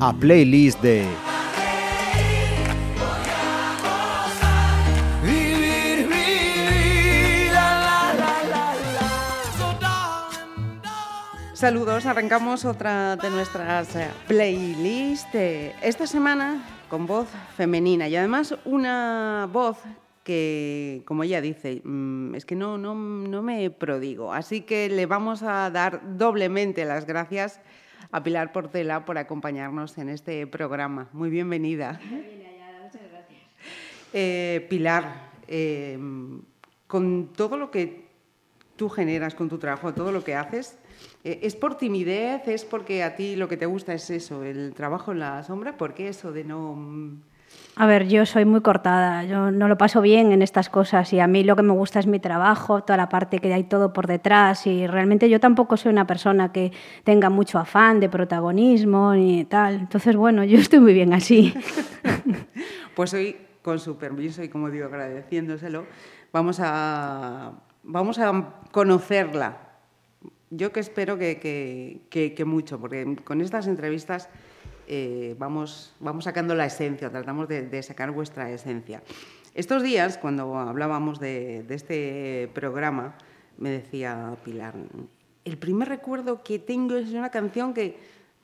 A playlist de. Saludos, arrancamos otra de nuestras eh, playlists. esta semana con voz femenina y además una voz que, como ella dice, mm, es que no, no, no me prodigo. Así que le vamos a dar doblemente las gracias a Pilar Portela por acompañarnos en este programa. Muy bienvenida. Eh, Pilar, eh, con todo lo que tú generas con tu trabajo, todo lo que haces, ¿es por timidez? ¿Es porque a ti lo que te gusta es eso, el trabajo en la sombra? ¿Por qué eso de no...? mm, A ver, yo soy muy cortada, yo no lo paso bien en estas cosas y a mí lo que me gusta es mi trabajo, toda la parte que hay todo por detrás y realmente yo tampoco soy una persona que tenga mucho afán de protagonismo ni tal. Entonces, bueno, yo estoy muy bien así. Pues hoy, con su permiso y como digo, agradeciéndoselo, vamos a, vamos a conocerla. Yo que espero que, que- que- que mucho, porque con estas entrevistas eh, vamos, vamos sacando la esencia, tratamos de, de sacar vuestra esencia. Estos días, cuando hablábamos de, de este programa, me decía Pilar, el primer recuerdo que tengo es una canción que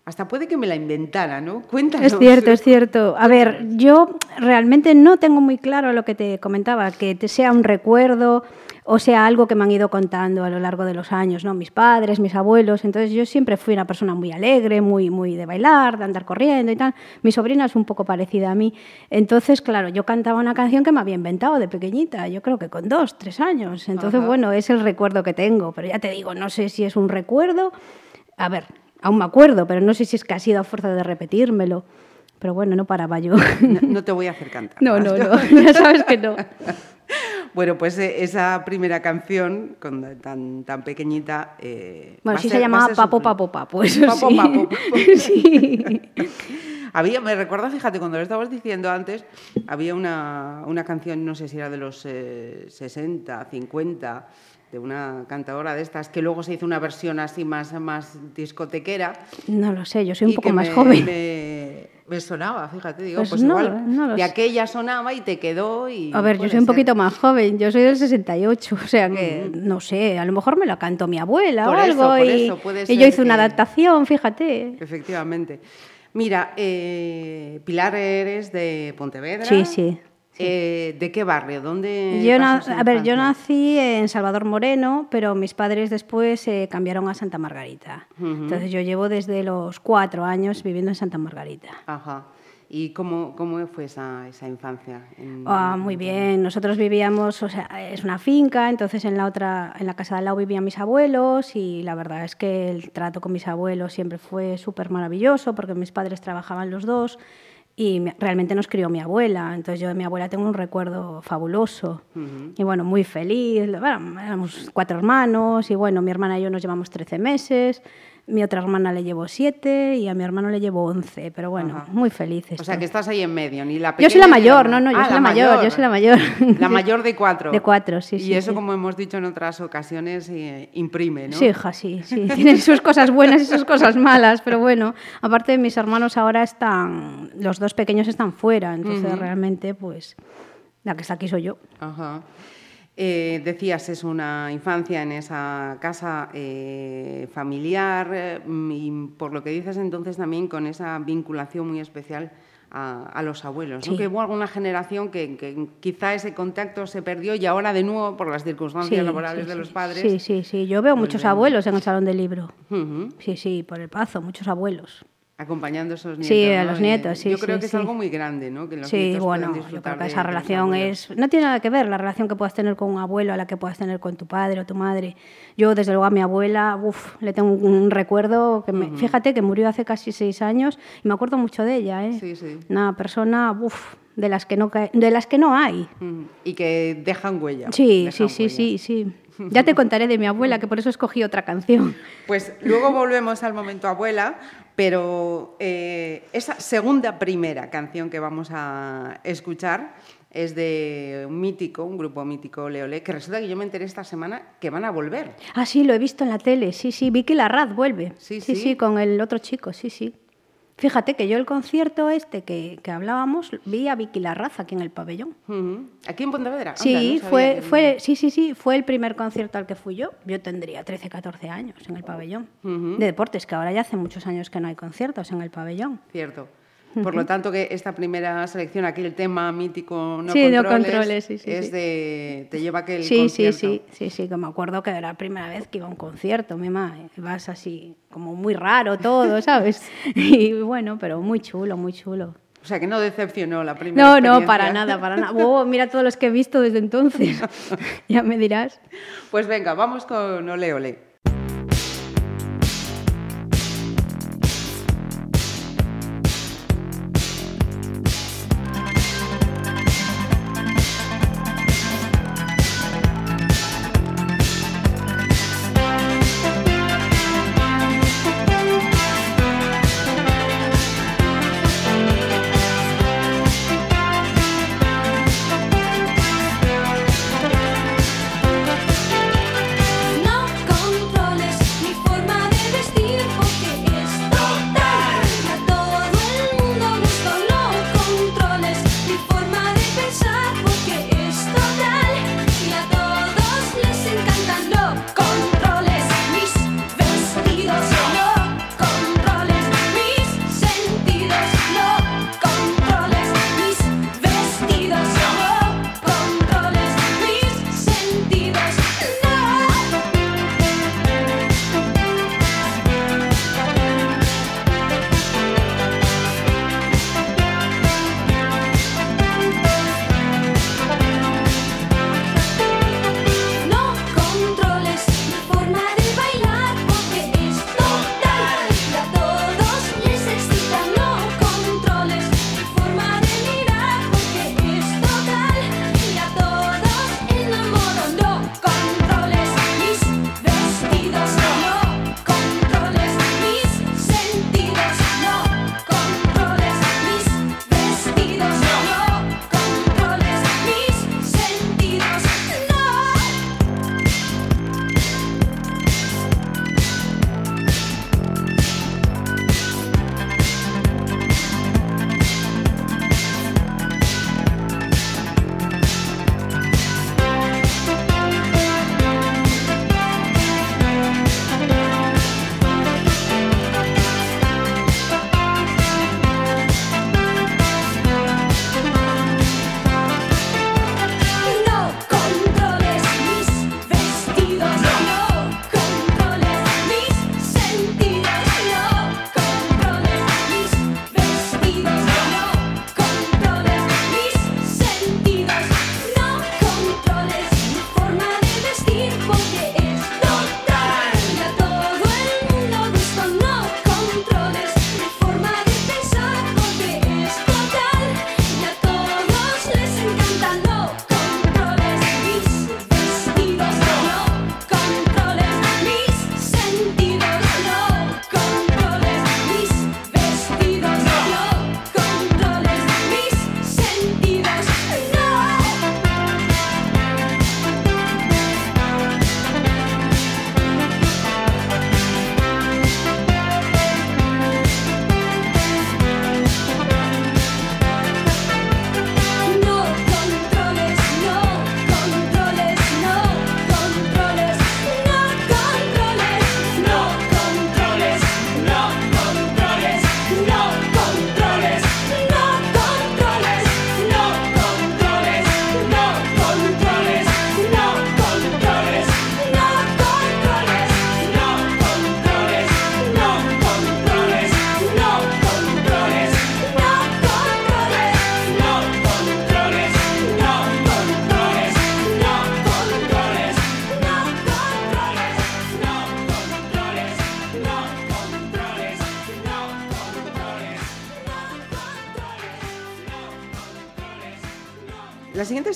hasta puede que me la inventara, ¿no? Cuéntanos. Es cierto, es cierto. A ver, yo realmente no tengo muy claro lo que te comentaba, que te sea un recuerdo o sea algo que me han ido contando a lo largo de los años, ¿no? Mis padres, mis abuelos. Entonces yo siempre fui una persona muy alegre, muy, muy de bailar, de andar corriendo y tal. Mi sobrina es un poco parecida a mí. Entonces, claro, yo cantaba una canción que me había inventado de pequeñita, yo creo que con dos, tres años. Entonces, Ajá. bueno, es el recuerdo que tengo. Pero ya te digo, no sé si es un recuerdo. A ver, aún me acuerdo, pero no sé si es que ha sido a fuerza de repetírmelo. Pero bueno, no paraba yo. No, no te voy a hacer cantar. No, no, no, ya sabes que no. Bueno, pues eh, esa primera canción, con, tan, tan pequeñita... eh, Bueno, sí ser- se llamaba Papo, su- Papo, Papo, eso Papo, sí. Papo, Papo. Sí. Había, me recuerda, fíjate, cuando lo estabas diciendo antes, había una, una canción, no sé si era de los eh, 60, 50, de una cantadora de estas, que luego se hizo una versión así más, más discotequera. No lo sé, yo soy un poco más me- joven. Me, me sonaba, fíjate, digo, Pues pues, no, igual no lo de aquella sonaba y te quedó y... A ver, yo soy un poquito más joven, yo soy del 68, o sea que, no sé, a lo mejor me la cantó mi abuela Por o eso, algo por y, eso, puede y yo hice una adaptación, fíjate. Efectivamente. Mira, eh, Pilar, eres de Pontevedra. Sí, sí. Eh, ¿De qué barrio? ¿Dónde Yo na- pasó su a ver, yo infancia? nací en Salvador Moreno, pero mis padres después se cambiaron a Santa Margarita. Entonces yo llevo desde los cuatro años viviendo en Santa Margarita. Ajá. ¿Y cómo, cómo fue esa, esa infancia? en- Ah, muy bien. Nosotros vivíamos, o sea, es una finca, entonces en la otra, en la casa de al lado vivían mis abuelos y la verdad es que el trato con mis abuelos siempre fue súper maravilloso porque mis padres trabajaban los dos y me- realmente nos crió mi abuela. Entonces yo de mi abuela tengo un recuerdo fabuloso y bueno, muy feliz. Bueno, éramos cuatro hermanos y bueno, mi hermana y yo nos llevamos 13 meses. Mi otra hermana le llevo siete y a mi hermano le llevo 11, pero bueno, Ajá. muy felices. O sea, que estás ahí en medio, ni la Yo soy pequeña la mayor, no, no, yo Ah, soy la mayor, yo soy la mayor. La mayor de cuatro. De cuatro, sí, Y sí, eso, sí. como hemos dicho en otras ocasiones, eh, imprime, ¿no? Sí, hija, sí, sí. Tienen sus cosas buenas y sus cosas malas, pero bueno, aparte mis hermanos ahora están, los dos pequeños están fuera, entonces realmente, pues, la que está aquí soy yo. Ajá. Eh, decías, es una infancia en esa casa eh, familiar eh, y por lo que dices entonces también con esa vinculación muy especial a, a los abuelos, ¿no? Sí. que hubo alguna generación que, que quizá ese contacto se perdió y ahora de nuevo por las circunstancias Sí, laborales sí, de los padres. Sí, sí, sí. Yo veo muchos abuelos en el salón del libro. Sí, sí, por el pazo, muchos abuelos. Acompañando a esos nietos. Sí, a ¿no? los Y, nietos, sí, Yo creo sí, que es algo muy grande, ¿no? Que los Sí, nietos bueno, yo creo que esa relación es... No tiene nada que ver la relación que puedas tener con un abuelo a la que puedas tener con tu padre o tu madre. Yo, desde luego, a mi abuela, uf, le tengo un recuerdo que me... Fíjate que murió hace casi seis años y me acuerdo mucho de ella, ¿eh? Sí, sí. Una persona, uf, de las que no, de las que no hay. Y que dejan huella. Sí, dejan sí, sí, huella. sí, sí. Ya te contaré de mi abuela, que por eso escogí otra canción. Pues luego volvemos al momento abuela, pero eh, esa segunda primera canción que vamos a escuchar es de un mítico, un grupo mítico, Ole Ole, que resulta que yo me enteré esta semana que van a volver. Ah, sí, lo he visto en la tele, sí, sí. Vicky Larraz vuelve. Sí, sí, sí. con el otro chico, sí, sí. Fíjate que yo el concierto este que, que hablábamos vi a Vicky Larraz aquí en el pabellón. ¿Aquí en Pontevedra? Anda, Sí, no fue, que- fue, sí, sí, sí, fue el primer concierto al que fui yo. Yo tendría 13, 14 años en el pabellón. De deportes, que ahora ya hace muchos años que no hay conciertos en el pabellón. Cierto. Por lo tanto, que esta primera selección, aquí el tema mítico no Sí, no controles, controles, sí, sí, es sí. de... te lleva aquel Sí, sí, concierto. sí, sí, sí, que me acuerdo que era la primera vez que iba a un concierto, mima, vas así como muy raro todo, ¿sabes? Y bueno, pero muy chulo, muy chulo. O sea, que no decepcionó la primera No, no, para nada, para nada. Oh, mira todos los que he visto desde entonces. ya me dirás. Pues venga, vamos con Ole Ole.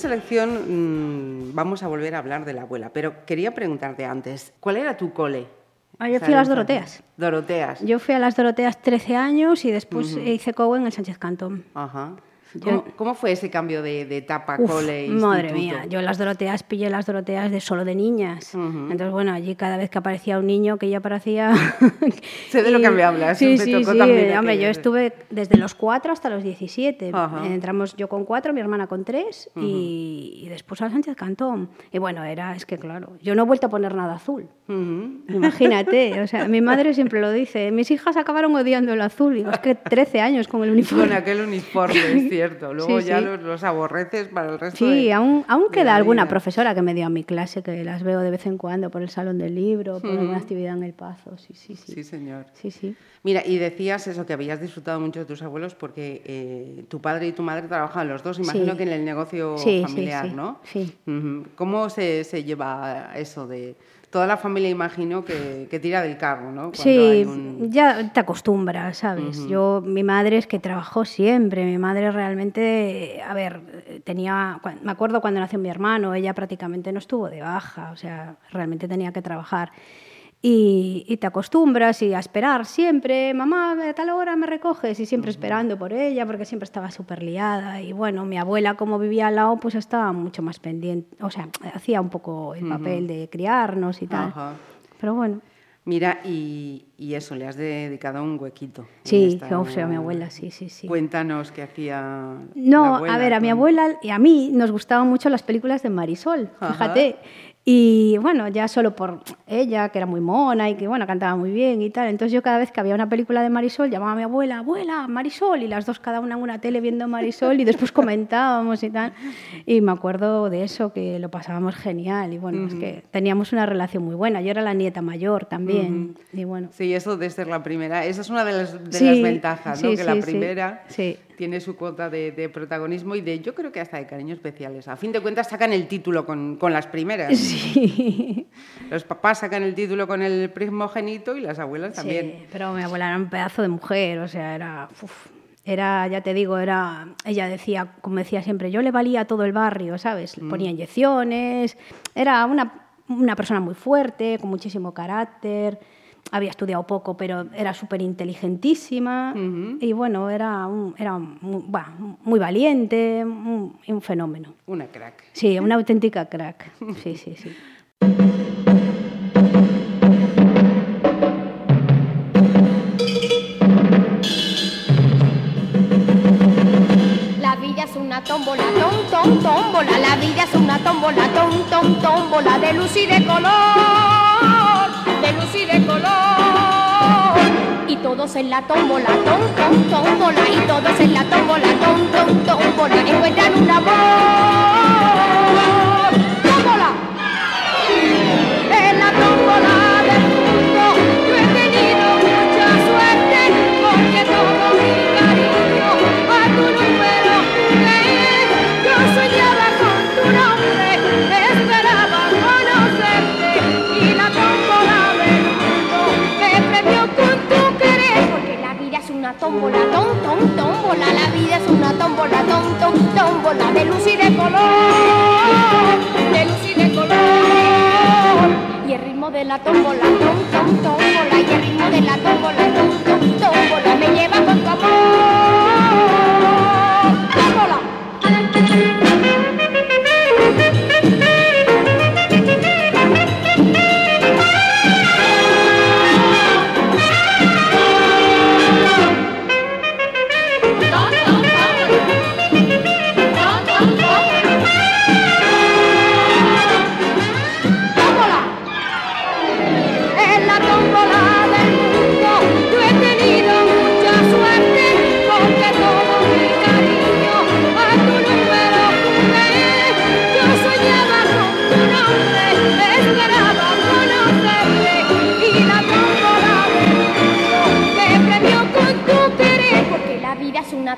Selección mm, vamos a volver a hablar de la abuela, pero quería preguntarte antes, ¿cuál era tu cole? Ah, yo fui a las Doroteas. Doroteas. Yo fui a las Doroteas 13 años y después hice COU en el Sánchez Cantón. Ajá. ¿Cómo, cómo fue ese cambio de, de etapa Uf, cole madre instituto? mía, yo las Doroteas pillé las Doroteas de solo de niñas. Entonces, bueno, allí cada vez que aparecía un niño que ya parecía... Sé de lo que me hablas, Sí, me sí, tocó sí. también Hombre, yo estuve desde los 4 hasta los 17. Ajá. Entramos yo con 4, mi hermana con 3 y, y después al Sánchez Cantón. Y bueno, era, es que claro, yo no he vuelto a poner nada azul. Imagínate, o sea, mi madre siempre lo dice, mis hijas acabaron odiando el azul. Digo, es que 13 años con el uniforme. Con aquel uniforme, es cierto. Luego Sí, ya sí. Los, los aborreces para el resto Sí, de aún, aún queda alguna vida. profesora que me dio a mi clase, que las veo de vez en cuando por el salón del libro, por alguna actividad en el Pazo. Sí, sí, sí. Sí, señor. Sí, sí. Mira, y decías eso, que habías disfrutado mucho de tus abuelos porque eh, tu padre y tu madre trabajaban los dos, imagino Sí. que en el negocio familiar, ¿no? sí. Ujú. ¿Cómo se, se lleva eso de...? Toda la familia, imagino, que, que tira del carro, ¿no? Cuando Sí, un- ya te acostumbras, ¿sabes? Yo, mi madre es que trabajó siempre, mi madre realmente, a ver, tenía, me acuerdo cuando nació mi hermano, ella prácticamente no estuvo de baja, o sea, realmente tenía que trabajar. Y, y te acostumbras y a esperar siempre, mamá, a tal hora me recoges, y siempre esperando por ella, porque siempre estaba súper liada. Y bueno, mi abuela, como vivía al lado, pues estaba mucho más pendiente, o sea, hacía un poco el papel de criarnos y tal. Ajá. Pero bueno. Mira, y, y eso, le has dedicado un huequito. Sí, esta- que o sea, mi abuela, sí, sí, sí. Cuéntanos qué hacía. la No, abuela a ver, a mi abuela y a mí nos gustaban mucho las películas de Marisol, Ajá. fíjate. Y bueno, ya solo por ella, que era muy mona y que bueno, cantaba muy bien y tal. Entonces yo cada vez que había una película de Marisol llamaba a mi abuela, abuela, Marisol, y las dos cada una en una tele viendo Marisol y después comentábamos y tal. Y me acuerdo de eso, que lo pasábamos genial y bueno, es que teníamos una relación muy buena. Yo era la nieta mayor también y bueno. Sí, eso de ser la primera. Esa es una de las, de Sí, las ventajas, ¿no? sí, que la sí, sí. primera Sí. Tiene su cuota de, de protagonismo y de, yo creo que hasta de cariños especiales. A fin de cuentas sacan el título con, con las primeras. Sí. Los papás sacan el título con el primogénito y las abuelas también. Sí, pero mi abuela era un pedazo de mujer, o sea, era... uf, era, ya te digo, era, ella decía, como decía siempre, yo le valía a todo el barrio, ¿sabes? Le Ponía inyecciones, era una, una persona muy fuerte, con muchísimo carácter, había estudiado poco, pero era súper inteligentísima y bueno, era, un, era muy valiente, un, un fenómeno. Una crack. Sí, una auténtica crack. Sí, sí, sí. La vida es una tómbola, tom, tom, tómbola. La vida es una tómbola, tom, tom, tómbola. De luz y de color, de luz y de color. Y todos en la tómbola, tom, tómbola. Y todos en la tómbola, tom, tómbola. Encuentran un amor. Tómbola, tom, tom, tómbola. La vida es una tómbola, tom, tom, tómbola de luz y de color, de luz y de color. Y el ritmo de la tómbola, tom, tom, tómbola. Y el ritmo de la tómbola, tom, tom, tómbola. Me lleva con tu amor.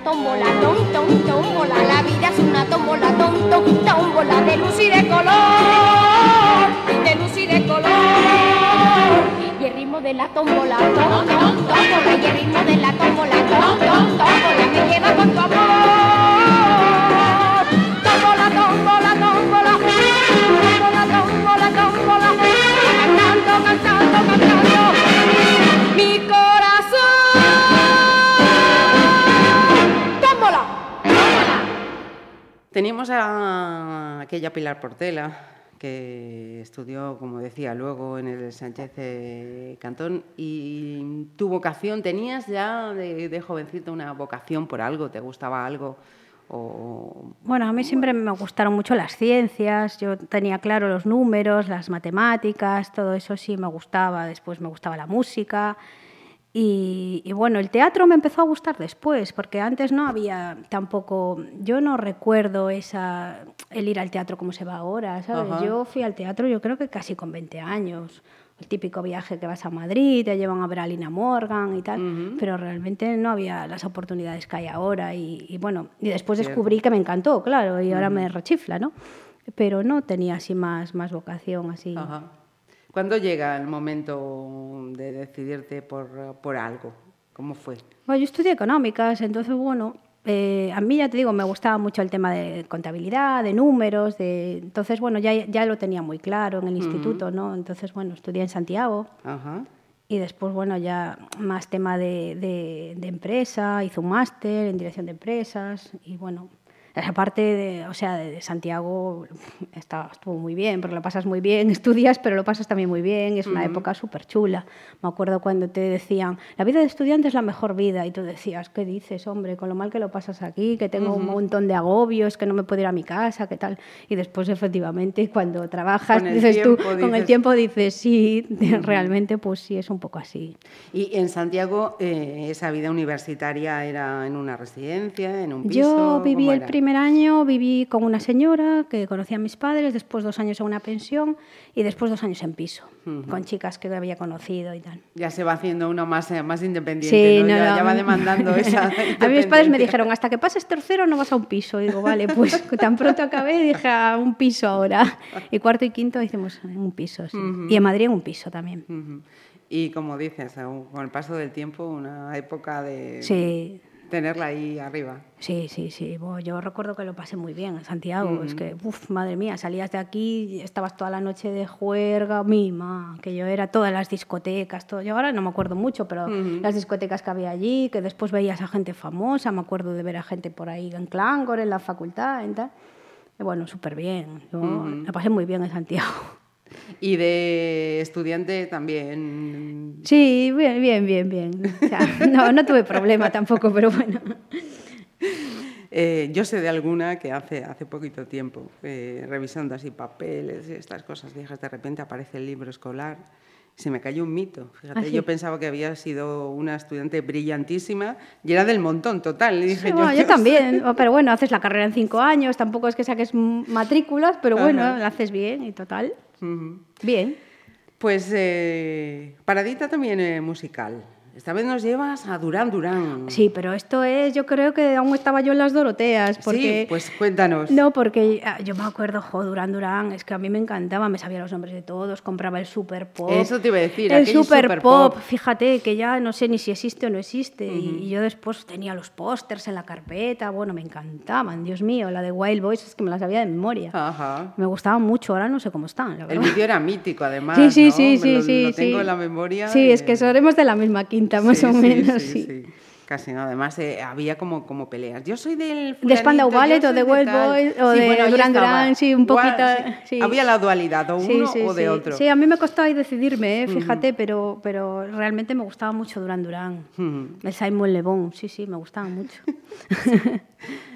Tómbola, tom, tom, tómbola. La vida es una tómbola, tom, tom, tómbola de luz y de color, de luz y de color. Y el ritmo de la tómbola, tom, tómbola. Y el ritmo de la tómbola, tom, tómbola. Me lleva con tu amor. Tenemos a aquella Pilar Portela, que estudió, como decía, luego en el Sánchez Cantón y tu vocación, ¿tenías ya de, de jovencito una vocación por algo? ¿Te gustaba algo? O... Bueno, a mí siempre me gustaron mucho las ciencias, yo tenía claro los números, las matemáticas, todo eso sí me gustaba, después me gustaba la música y, y bueno, el teatro me empezó a gustar después, porque antes no había tampoco, yo no recuerdo esa, el ir al teatro como se va ahora, ¿sabes? Ajá. Yo fui al teatro yo creo que casi con 20 años. El típico viaje que vas a Madrid, te llevan a ver a Lina Morgan y tal, pero realmente no había las oportunidades que hay ahora. Y, y bueno, y después Cierto. descubrí que me encantó, claro, y ahora me rechifla, ¿no? Pero no tenía así más, más vocación, así. Ajá. ¿Cuándo llega el momento de decidirte por, por algo? ¿Cómo fue? Bueno, yo estudié económicas, entonces, bueno, eh, a mí ya te digo, me gustaba mucho el tema de contabilidad, de números, de... entonces, bueno, ya, ya lo tenía muy claro en el instituto, ¿no? Entonces, bueno, estudié en Santiago Ajá. y después, bueno, ya más tema de, de, de empresa, hice un máster en dirección de empresas y, bueno, esa parte de, o sea, de, Santiago está, estuvo muy bien, porque lo pasas muy bien, estudias, pero lo pasas también muy bien, es una época súper chula. Me acuerdo cuando te decían, la vida de estudiante es la mejor vida, y tú decías, ¿qué dices, hombre, con lo mal que lo pasas aquí, que tengo un montón de agobios, que no me puedo ir a mi casa, qué tal? Y después, efectivamente, cuando trabajas, dices tú, tiempo con el dices- tiempo dices, sí, realmente, pues sí, es un poco así. Y en Santiago, eh, esa vida universitaria era en una residencia, en un piso. Yo viví ¿cómo el? Primer año, viví con una señora que conocía a mis padres, después dos años en una pensión y después dos años en piso, con chicas que había conocido y tal. Ya se va haciendo uno más, eh, más independiente, Sí, ¿no? no, ya, no. ya va demandando esa a mí mis padres me dijeron, hasta que pases tercero no vas a un piso. Y digo, vale, pues tan pronto acabé, dije a un piso ahora. Y cuarto y quinto hicimos un piso, sí. Y en Madrid un piso también. Ujú. Y como dices, aún con el paso del tiempo, una época de Sí, tenerla ahí arriba. Sí, sí, sí. Bueno, yo recuerdo que lo pasé muy bien en Santiago. Es que, uff, madre mía, salías de aquí, estabas toda la noche de juerga, mima, que yo era todas las discotecas, todo. Yo ahora no me acuerdo mucho, pero las discotecas que había allí, que después veías a gente famosa, me acuerdo de ver a gente por ahí en Clangor, en la facultad, en tal. Y bueno, súper bien. Yo la pasé muy bien en Santiago. Y de estudiante también. Sí, bien, bien, bien, bien. O sea, no, no tuve problema tampoco, pero bueno. Eh, yo sé de alguna que hace, hace poquito tiempo, eh, revisando así papeles y estas cosas viejas, de repente aparece el libro escolar. Se me cayó un mito. Fíjate, ¿Ah, sí? yo pensaba que había sido una estudiante brillantísima y era del montón total. Dije, bueno, yo Dios. también, Oh, pero bueno, haces la carrera en cinco años, tampoco es que saques matrículas, pero bueno, Ajá. la haces bien y total, Bien. Pues eh, paradita también eh, musical. Esta vez nos llevas a Durán Durán. Sí, pero esto es, yo creo que aún estaba yo en las Doroteas, porque... Sí, pues cuéntanos. No, porque ah, yo me acuerdo, jo, Durán Durán, es que a mí me encantaba, me sabía los nombres de todos, compraba el Super Pop. Eso te iba a decir, El Super, Super Pop, Pop. fíjate que ya no sé ni si existe o no existe. y, y yo después tenía los pósters en la carpeta, bueno, me encantaban, Dios mío, la de Wild Boys es que me la sabía de memoria. Ajá. Me gustaban mucho, ahora no sé cómo están, la El vídeo era mítico, además. Sí, sí, ¿no? sí, Me sí, lo, sí. lo tengo sí. en la memoria. Sí, es que seremos de la misma quinta, más sí, o menos, sí, sí. Casi no, además eh, había como, como peleas. Yo soy del. De Spandau Ballet o de Wild tal. Boys o de bueno, Duran. Duran, sí, un poquito. Había la dualidad, o uno o de otro. Sí, a mí me costaba ahí decidirme, ¿eh? fíjate, pero, pero realmente me gustaba mucho Duran Duran. Ujú. El Simon Le Bon, sí, sí, me gustaba mucho.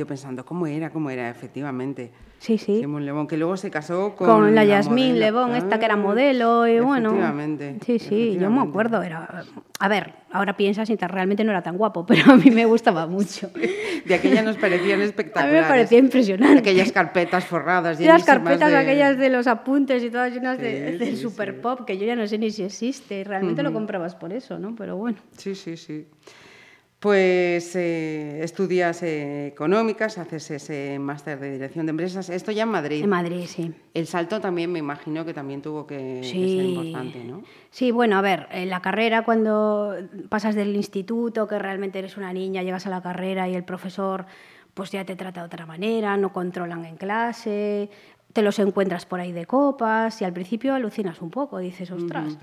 yo pensando, ¿cómo era? ¿Cómo era? Efectivamente. Sí, sí. Simón Lebón, que luego se casó con, Con la Yasmín. Lebón, esta que era Ah, modelo, y bueno. Efectivamente. Sí, sí, yo me efectivamente. acuerdo. Era, a ver, ahora piensas y realmente no era tan guapo, pero a mí me gustaba mucho. De aquella nos parecían A espectaculares. mí me parecía impresionante. Aquellas carpetas forradas. Y las carpetas de- aquellas de los apuntes y todas llenas de, Sí, del sí, super pop, que yo ya no sé ni si existe. Realmente lo comprabas por eso, ¿no? Pero bueno. Sí, sí, sí. Pues eh, estudias eh, económicas, haces ese máster de dirección de empresas. Esto ya en Madrid. En Madrid, sí. El salto también me imagino que también tuvo que, que ser importante, ¿no? Sí, bueno, a ver, en la carrera cuando pasas del instituto, que realmente eres una niña, llegas a la carrera y el profesor pues ya te trata de otra manera, no controlan en clase, te los encuentras por ahí de copas y al principio alucinas un poco, dices, ostras.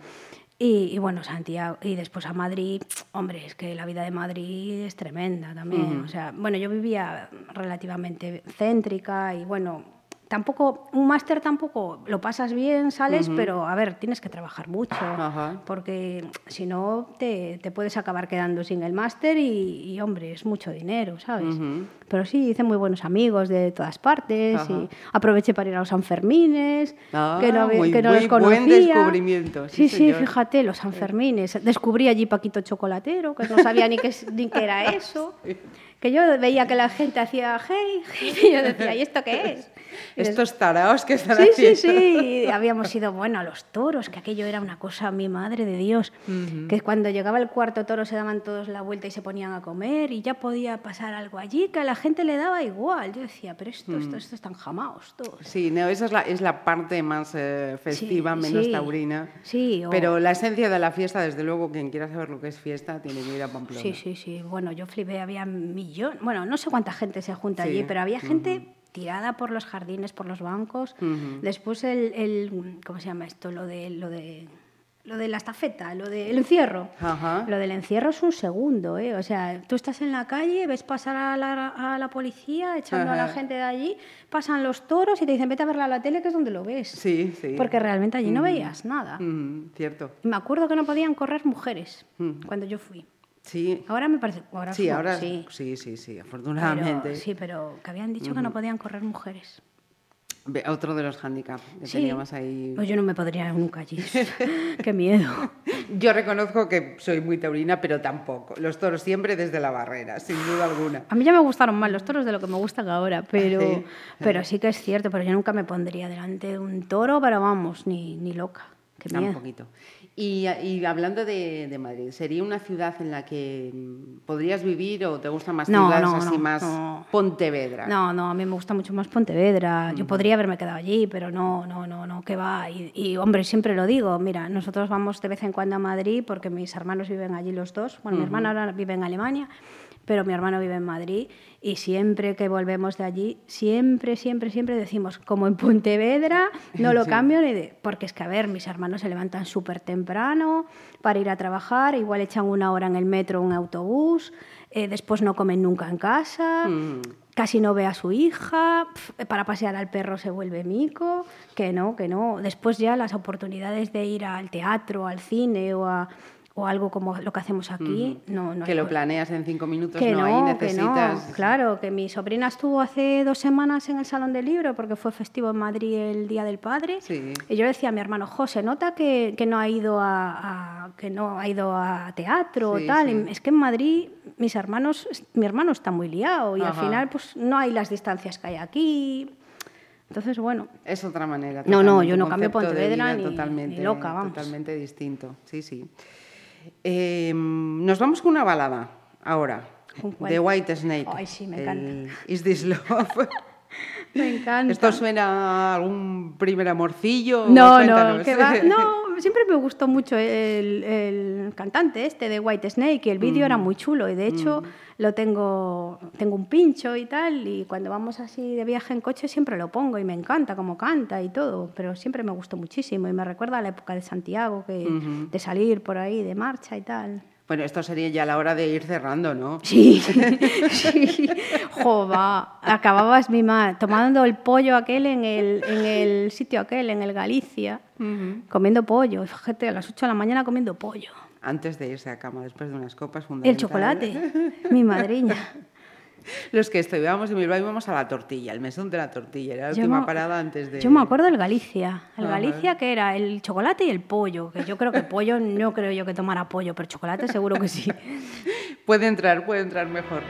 Y, y bueno, Santiago, y después a Madrid, hombre, es que la vida de Madrid es tremenda también. O sea, bueno, yo vivía relativamente céntrica y bueno, tampoco, un máster tampoco lo pasas bien, sales, pero a ver, tienes que trabajar mucho, Ajá. porque si no te, te puedes acabar quedando sin el máster y, y, hombre, es mucho dinero, ¿sabes? Pero sí, hice muy buenos amigos de todas partes Ajá. y aproveché para ir a los Sanfermines, Ah, que no, muy- que no muy los buen conocía. descubrimiento, sí, Sí, fíjate, los Sanfermines. Descubrí allí Paquito Chocolatero, que no sabía ni qué, ni qué era eso. Que yo veía que la gente hacía hey, y yo decía, ¿y esto qué es? Estos taraos que están Sí, sí, haciendo. sí. Habíamos ido, bueno, a los toros, que aquello era una cosa, mi madre de Dios, que cuando llegaba el cuarto toro se daban todos la vuelta y se ponían a comer y ya podía pasar algo allí, que a la gente le daba igual. Yo decía, pero esto, Mm. esto, esto están jamaos todos. Sí, no, esa es la, es la parte más eh, festiva, Sí, menos sí. taurina. Sí, o- Pero la esencia de la fiesta, desde luego, quien quiera saber lo que es fiesta, tiene que ir a Pamplona. Sí, sí, sí. Bueno, yo flipé, había millón, bueno, no sé cuánta gente se junta Sí. allí, pero había gente tirada por los jardines, por los bancos. Después el, el- ¿cómo se llama esto? Lo de lo de lo de la estafeta, lo del encierro. Lo del encierro es un segundo, ¿eh? O sea, tú estás en la calle, ves pasar a la, a la policía echando a la gente de allí, pasan los toros y te dicen, vete a verla a la tele, que es donde lo ves. Sí, sí. Porque realmente allí no veías nada. Cierto. Y me acuerdo que no podían correr mujeres cuando yo fui. Sí, Ahora me parece. Ahora sí, ahora sí. sí, sí, sí, Pero- afortunadamente. sí, pero que habían dicho que no podían correr mujeres. Otro de los handicaps que Sí. teníamos ahí. Pues yo no me podría nunca allí. Qué miedo. Yo reconozco que soy muy taurina, pero tampoco. Los toros siempre desde la barrera, sin duda alguna. A mí ya me gustaron más los toros de lo que me gustan ahora, pero, Sí. pero sí que es cierto, pero yo nunca me pondría delante de un toro, pero vamos, ni, ni loca. Qué Ah, Un miedo. poquito. Y, y hablando de, de Madrid, ¿sería una ciudad en la que mm, podrías vivir o te gustan más No, ciudades no, así no, más no. Pontevedra? No, no, a mí me gusta mucho más Pontevedra. Yo podría haberme quedado allí, pero no, no, no, no, que va. Y, y, hombre, siempre lo digo, mira, nosotros vamos de vez en cuando a Madrid porque mis hermanos viven allí los dos. Bueno, mi hermana ahora vive en Alemania, pero mi hermano vive en Madrid. Y siempre que volvemos de allí, siempre, siempre, siempre decimos, como en Pontevedra, no lo Sí. cambio ni de... Porque es que, a ver, mis hermanos se levantan súper temprano para ir a trabajar, igual echan una hora en el metro o un autobús, eh, después no comen nunca en casa Mm. casi no ve a su hija, pf, para pasear al perro se vuelve mico, que no, que no. Después ya las oportunidades de ir al teatro, al cine o, a- o algo como lo que hacemos aquí, no, no que hay lo planeas en cinco minutos, que no, ahí que necesitas... no. Claro, que mi sobrina estuvo hace dos semanas en el Salón del Libro porque fue festivo en Madrid el Día del Padre. Sí. Y yo le decía a mi hermano, José, nota que, que no ha ido a, a- que no ha ido a teatro o Sí, tal. sí. Y es que en Madrid mis hermanos, mi hermano está muy liado y al Ajá. final pues no hay las distancias que hay aquí. Entonces, bueno, Es otra manera. No, no, yo no cambio Pontevedra ni- ni totalmente, loca, vamos. Totalmente distinto, sí, sí. Eh, nos vamos con una balada ahora. ¿Con de White Snake. Ay, sí, me encanta. El Is This Love. me encanta. ¿Esto suena a algún primer amorcillo? No, Cuéntanos. no, que va. No, siempre me gustó mucho el, el cantante este de White Snake y el vídeo Mm. era muy chulo y de hecho lo tengo, tengo un pincho y tal y cuando vamos así de viaje en coche siempre lo pongo y me encanta cómo canta y todo, pero siempre me gustó muchísimo y me recuerda a la época de Santiago, que, de salir por ahí de marcha y tal. Bueno, esto sería ya la hora de ir cerrando, ¿no? Sí, sí. Jova, acababas mi ma tomando el pollo aquel en el, en el sitio aquel, en el Galicia, comiendo pollo. Fíjate, a las 8 de la mañana comiendo pollo. Antes de irse a cama, después de unas copas, El fundamental. chocolate, mi madriña. Los que estudiábamos en Bilbao íbamos a la tortilla, el mesón de la tortilla, era la Yo última me- parada antes de... Yo me acuerdo del Galicia. El Ajá. Galicia que era el chocolate y el pollo. Que yo creo que pollo, no creo yo que tomara pollo, pero chocolate seguro que sí. Puede entrar, puede entrar mejor.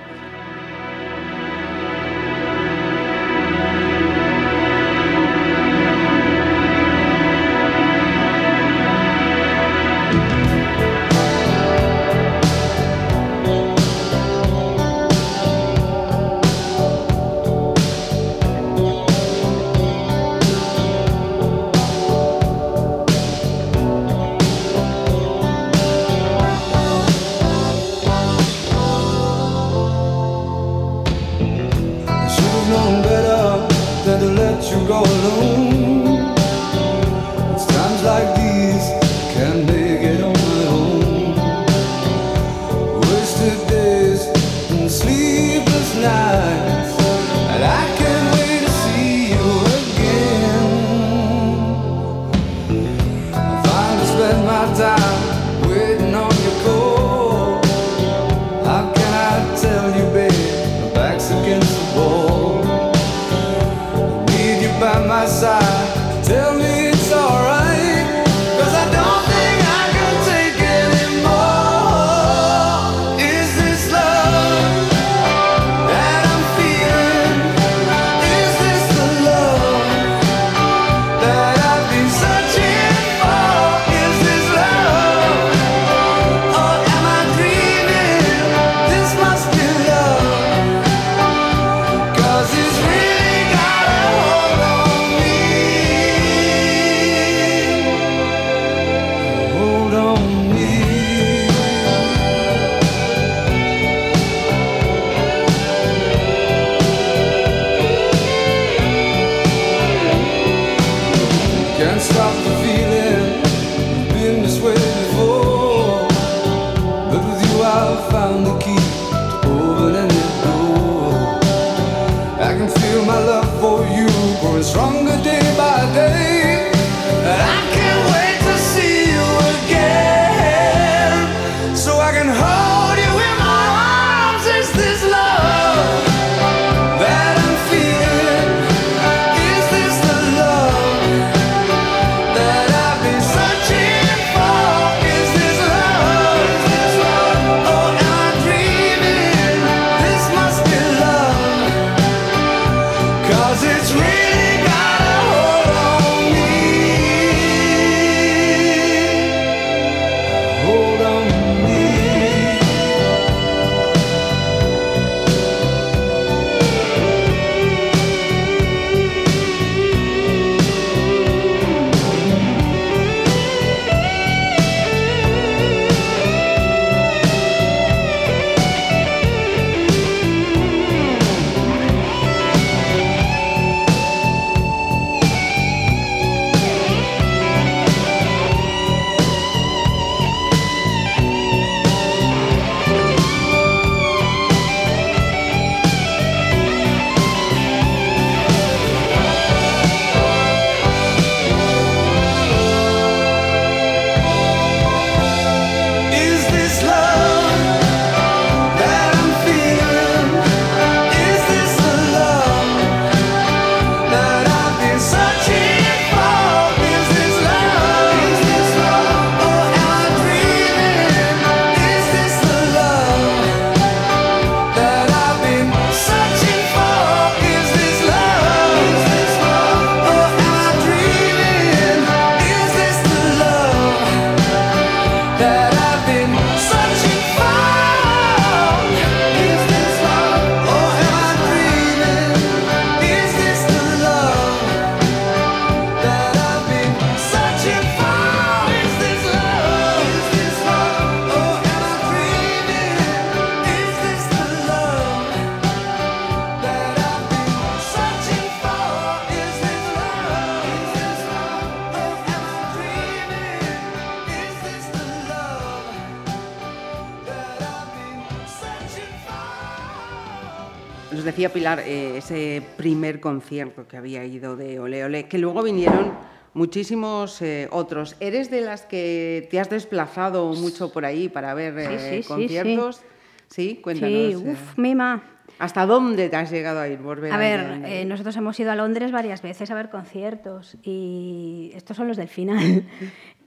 Eh, ese primer concierto que había ido de Ole Ole, que luego vinieron muchísimos eh, otros. ¿Eres de las que te has desplazado mucho por ahí para ver eh, sí, sí, conciertos? Sí, cuéntanos. Sí, uff, mima. ¿Hasta dónde te has llegado a ir? Volver A ver, eh, nosotros hemos ido a Londres varias veces a ver conciertos y estos son los del final.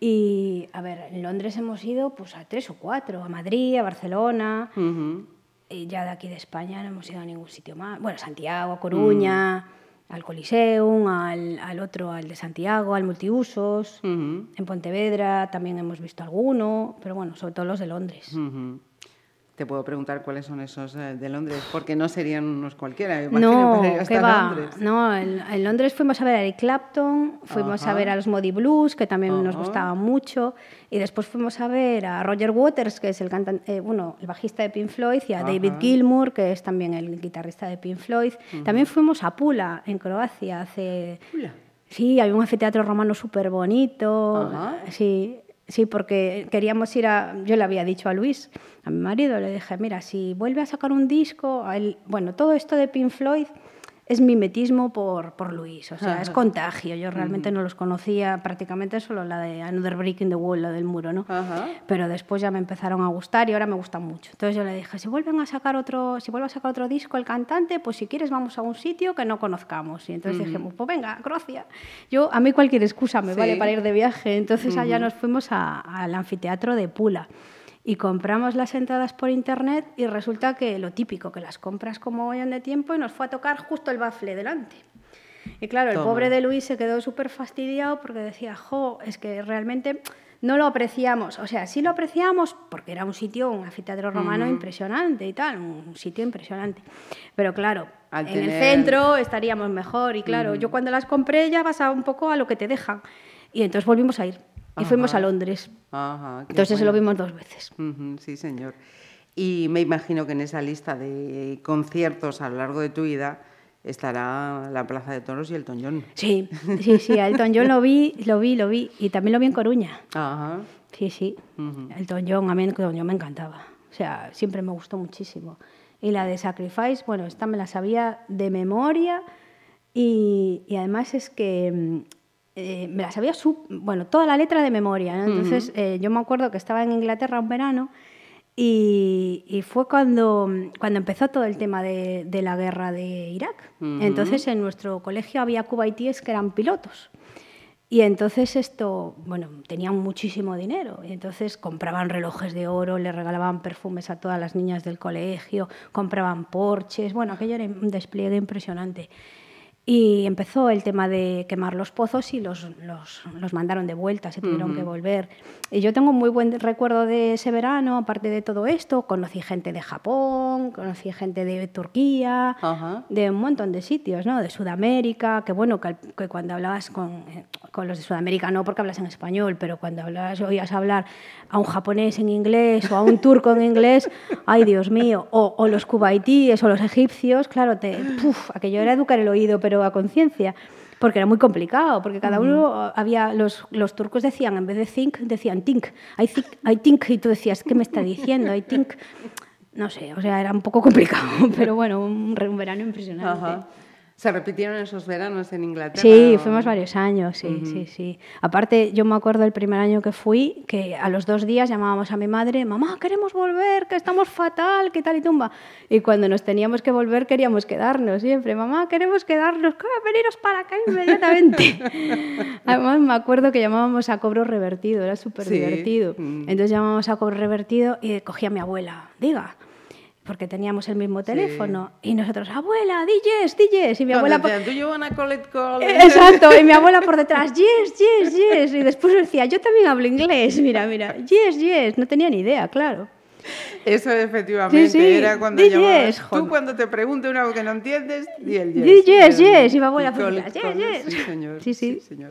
Y, a ver, en Londres hemos ido pues a tres o cuatro, a Madrid, a Barcelona, ya de aquí de España no hemos ido a ningún sitio más. Bueno, Santiago, a Coruña, al Coliseum, al, al otro, al de Santiago, al Multiusos. Ujú. En Pontevedra también hemos visto alguno, pero bueno, sobre todo los de Londres. Te puedo preguntar cuáles son esos eh, de Londres, porque no serían unos cualquiera. imagino, No, para ir hasta ¿qué va? Londres. No, en, en Londres fuimos a ver a Eric Clapton, fuimos Ajá. a ver a los Modi Blues, que también nos Ajá. gustaban mucho, y después fuimos a ver a Roger Waters, que es el cantante, bueno, el bajista de Pink Floyd, y a David. Gilmour, que es también el guitarrista de Pink Floyd. También fuimos a Pula, en Croacia, hace... Pula. Sí, hay un anfiteatro romano súper bonito. Sí, sí, porque queríamos ir a... Yo le había dicho a Luis, a mi marido, le dije, mira, si vuelve a sacar un disco... a Bueno, todo esto de Pink Floyd es mimetismo por, por Luis, o sea, es contagio. Yo realmente no los conocía prácticamente solo la de Another Brick in the Wall, la del muro, ¿no? Ajá. Pero después ya me empezaron a gustar y ahora me gustan mucho. Entonces yo le dije, si vuelven a sacar otro, si vuelve a sacar otro disco el cantante, pues si quieres vamos a un sitio que no conozcamos. Y entonces dijimos, pues venga, a Croacia. Yo, a mí cualquier excusa me Sí. vale para ir de viaje. Entonces allá nos fuimos a- al anfiteatro de Pula. Y compramos las entradas por internet y resulta que lo típico, que las compras como vayan de tiempo y nos fue a tocar justo el bafle delante. Y claro, el Toma. pobre de Luis se quedó súper fastidiado porque decía, jo, es que realmente no lo apreciamos. O sea, sí lo apreciamos porque era un sitio, un anfiteatro romano impresionante y tal, un sitio impresionante. Pero claro, Al en el centro estaríamos mejor. Y claro, yo cuando las compré ya vas a un poco a lo que te dejan. Y entonces volvimos a ir. Y fuimos a Londres. Ajá, Entonces lo bueno. vimos dos veces. Ujú, sí, señor. Y me imagino que en esa lista de conciertos a lo largo de tu vida estará la Plaza de Toros y el Toñón. Sí, sí, sí, a Elton John lo vi, lo vi, lo vi. Y también lo vi en Coruña. Ajá. Sí, sí. Elton John, a mí Elton John me encantaba. O sea, siempre me gustó muchísimo. Y la de Sacrifice, bueno, esta me la sabía de memoria Y, y además es que mm, eh, me la sabía, su- bueno, toda la letra de memoria. ¿no? Entonces, eh, yo me acuerdo que estaba en Inglaterra un verano y, y fue cuando, cuando empezó todo el tema de, de la guerra de Irak. Entonces, en nuestro colegio había cubaitíes que eran pilotos. Y entonces esto, bueno, tenían muchísimo dinero. Y entonces compraban relojes de oro, le regalaban perfumes a todas las niñas del colegio, compraban porches. Bueno, aquello era un despliegue impresionante. Y empezó el tema de quemar los pozos y los, los, los mandaron de vuelta, se tuvieron que volver. Y yo tengo muy buen recuerdo de ese verano, aparte de todo esto, conocí gente de Japón, conocí gente de Turquía, Ajá. de un montón de sitios, ¿no? De Sudamérica, que bueno, que, que cuando hablabas con, eh, con los de Sudamérica, no porque hablas en español, pero cuando hablabas, oías hablar a un japonés en inglés o a un turco en inglés, ay Dios mío, o, o los cubaitíes o los egipcios, claro, te, puf, aquello era educar el oído, pero a conciencia. Porque era muy complicado, porque cada uno había, los, los turcos decían, en vez de think, decían think, I think, I think, y tú decías, ¿qué me está diciendo? I think, no sé, o sea, era un poco complicado, pero bueno, un, un verano impresionante. Ajá. ¿Se repitieron esos veranos en Inglaterra? Sí, o- fuimos varios años, sí, sí, sí. Aparte, yo me acuerdo el primer año que fui, que a los dos días llamábamos a mi madre, mamá, queremos volver, que estamos fatal, que tal y tumba. Y cuando nos teníamos que volver, queríamos quedarnos siempre, mamá, queremos quedarnos, "¿Qué? veniros para acá inmediatamente. Además, me acuerdo que llamábamos a cobro revertido, era súper divertido. mm. Entonces llamábamos a cobro revertido y cogía a mi abuela, diga. Porque teníamos el mismo teléfono. Y nosotros, abuela, di yes, di yes. Y mi abuela. decían, "Do you wanna collect call?" Eh, Exacto, y mi abuela por detrás, yes, yes, yes. Y después decía, yo también hablo inglés, mira, mira, yes, yes. No tenía ni idea, claro. Eso efectivamente Sí, sí, era cuando di llamabas. yes, Tú cuando te pregunte algo que no entiendes, di el yes. Di yes, yes. Y mi abuela por detrás, yes, yes. Sí, señor. Sí, sí. señor.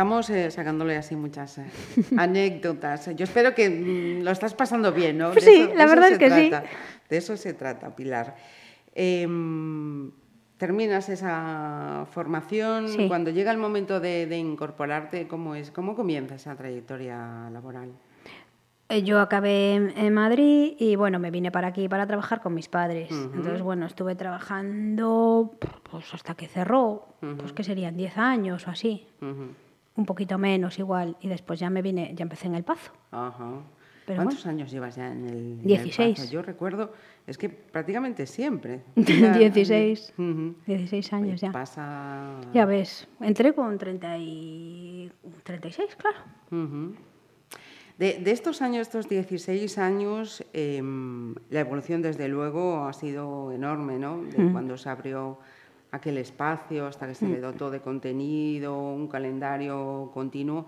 Estamos eh, sacándole así muchas eh, anécdotas. Yo espero que mm, lo estás pasando bien, ¿no? Pues sí, la verdad es que sí. De eso se trata, Pilar. Em, terminas esa formación. Sí. Cuando llega el momento de, de incorporarte, ¿cómo es? ¿Cómo comienza esa trayectoria laboral? Eh, Yo acabé en, Madrid y bueno, me vine para aquí para trabajar con mis padres. Entonces, bueno, estuve trabajando pues hasta que cerró, pues que serían 10 años o así. Un poquito menos igual. Y después ya me vine, ya empecé en el Pazo. Ajá. Pero ¿Cuántos años llevas ya en el, en el 16. Pazo? Yo recuerdo, es que prácticamente siempre. 16. Ujú. 16 años ya. Pasa. Ya ves, entré con 30 y... 36, claro. Ujú. De, de estos años, estos 16 años, em, la evolución desde luego ha sido enorme, ¿no? De cuando se abrió aquel espacio hasta que se le dotó de contenido, un calendario continuo.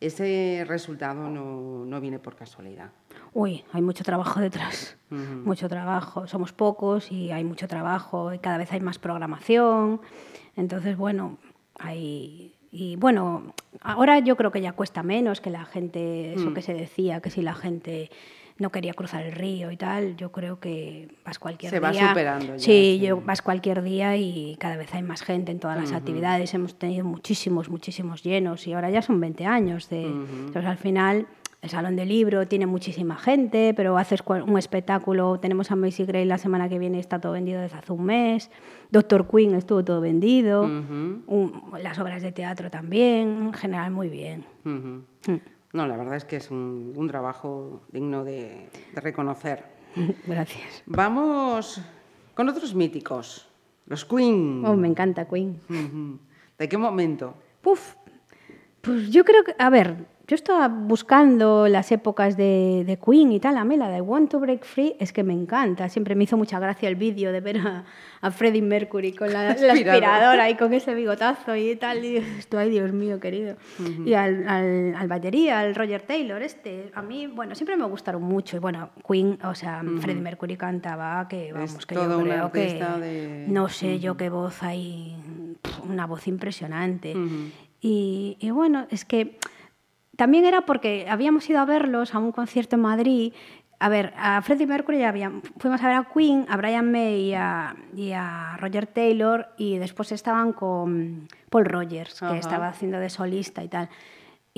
Ese resultado no, no viene por casualidad. Uy, hay mucho trabajo detrás. Mucho trabajo. Somos pocos y hay mucho trabajo y cada vez hay más programación. Entonces, bueno, hay... Y bueno, ahora yo creo que ya cuesta menos que la gente, eso que se decía, que si la gente no quería cruzar el río y tal, yo creo que vas cualquier Se va día. superando ya, sí, sí. yo vas cualquier día y cada vez hay más gente en todas las actividades. Hemos tenido muchísimos, muchísimos llenos y ahora ya son 20 años. De, Entonces, al final, el Salón del Libro tiene muchísima gente, pero haces un espectáculo. Tenemos a Macy Gray la semana que viene, está todo vendido desde hace un mes. Doctor Queen estuvo todo vendido. Un- las obras de teatro también. En general, muy bien. Ujú. No, la verdad es que es un, un trabajo digno de, de reconocer. Gracias. Vamos con otros míticos, los Queen. Oh, me encanta Queen. ¿De qué momento? Puf, pues yo creo que, a ver, yo estaba buscando las épocas de, de Queen y tal, a mí la de I Want to Break Free es que me encanta, siempre me hizo mucha gracia el vídeo de ver a, a Freddie Mercury con la, la Aspirador. aspiradora y con ese bigotazo y tal, y esto, ay Dios mío, querido. Y al, al, al batería, al Roger Taylor, este, a mí, bueno, siempre me gustaron mucho, y bueno, Queen, o sea, Freddie Mercury cantaba que, vamos, que todo yo creo que, de- no sé yo qué voz hay, una voz impresionante. y, y bueno, es que también era porque habíamos ido a verlos a un concierto en Madrid. A ver, a Freddie Mercury ya fuimos a ver a Queen, a Brian May y a, y a Roger Taylor y después estaban con Paul Rogers, que Ajá. estaba haciendo de solista y tal.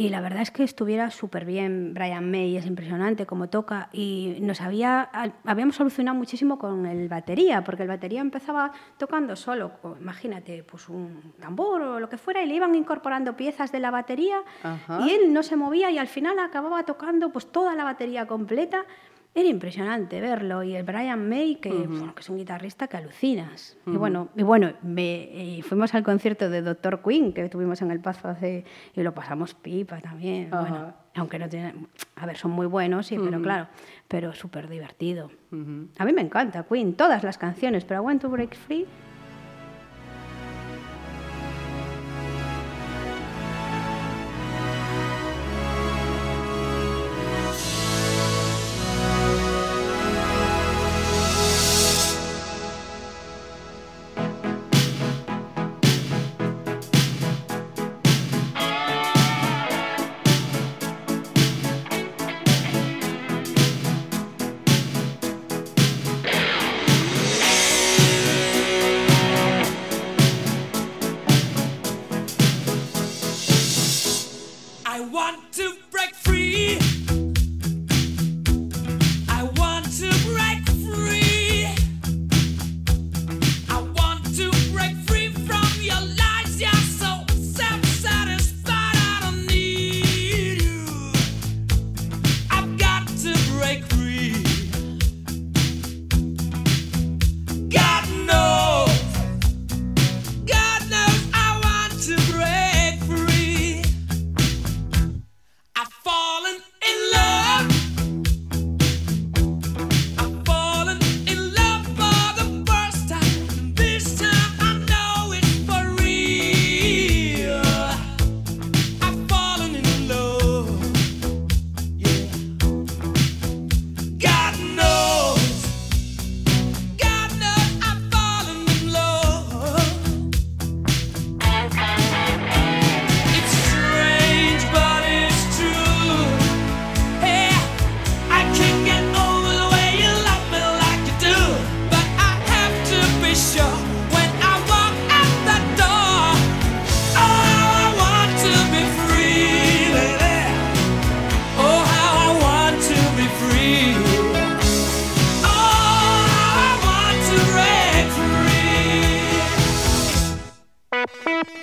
Y la verdad es que estuviera súper bien Brian May, es impresionante cómo toca. Y nos había, habíamos solucionado muchísimo con el batería, porque el batería empezaba tocando solo, imagínate, pues un tambor o lo que fuera, y le iban incorporando piezas de la batería, Ajá. y él no se movía y al final acababa tocando pues toda la batería completa. Era impresionante verlo. Y el Brian May, que, bueno, que es un guitarrista que alucinas. Y bueno, y bueno me, y fuimos al concierto de Doctor Queen que tuvimos en El Pazo hace, y lo pasamos pipa también. Ajá. Bueno, aunque no tienen, a ver, son muy buenos, sí, pero claro, pero súper divertido. A mí me encanta Queen, todas las canciones, pero I Want to Break Free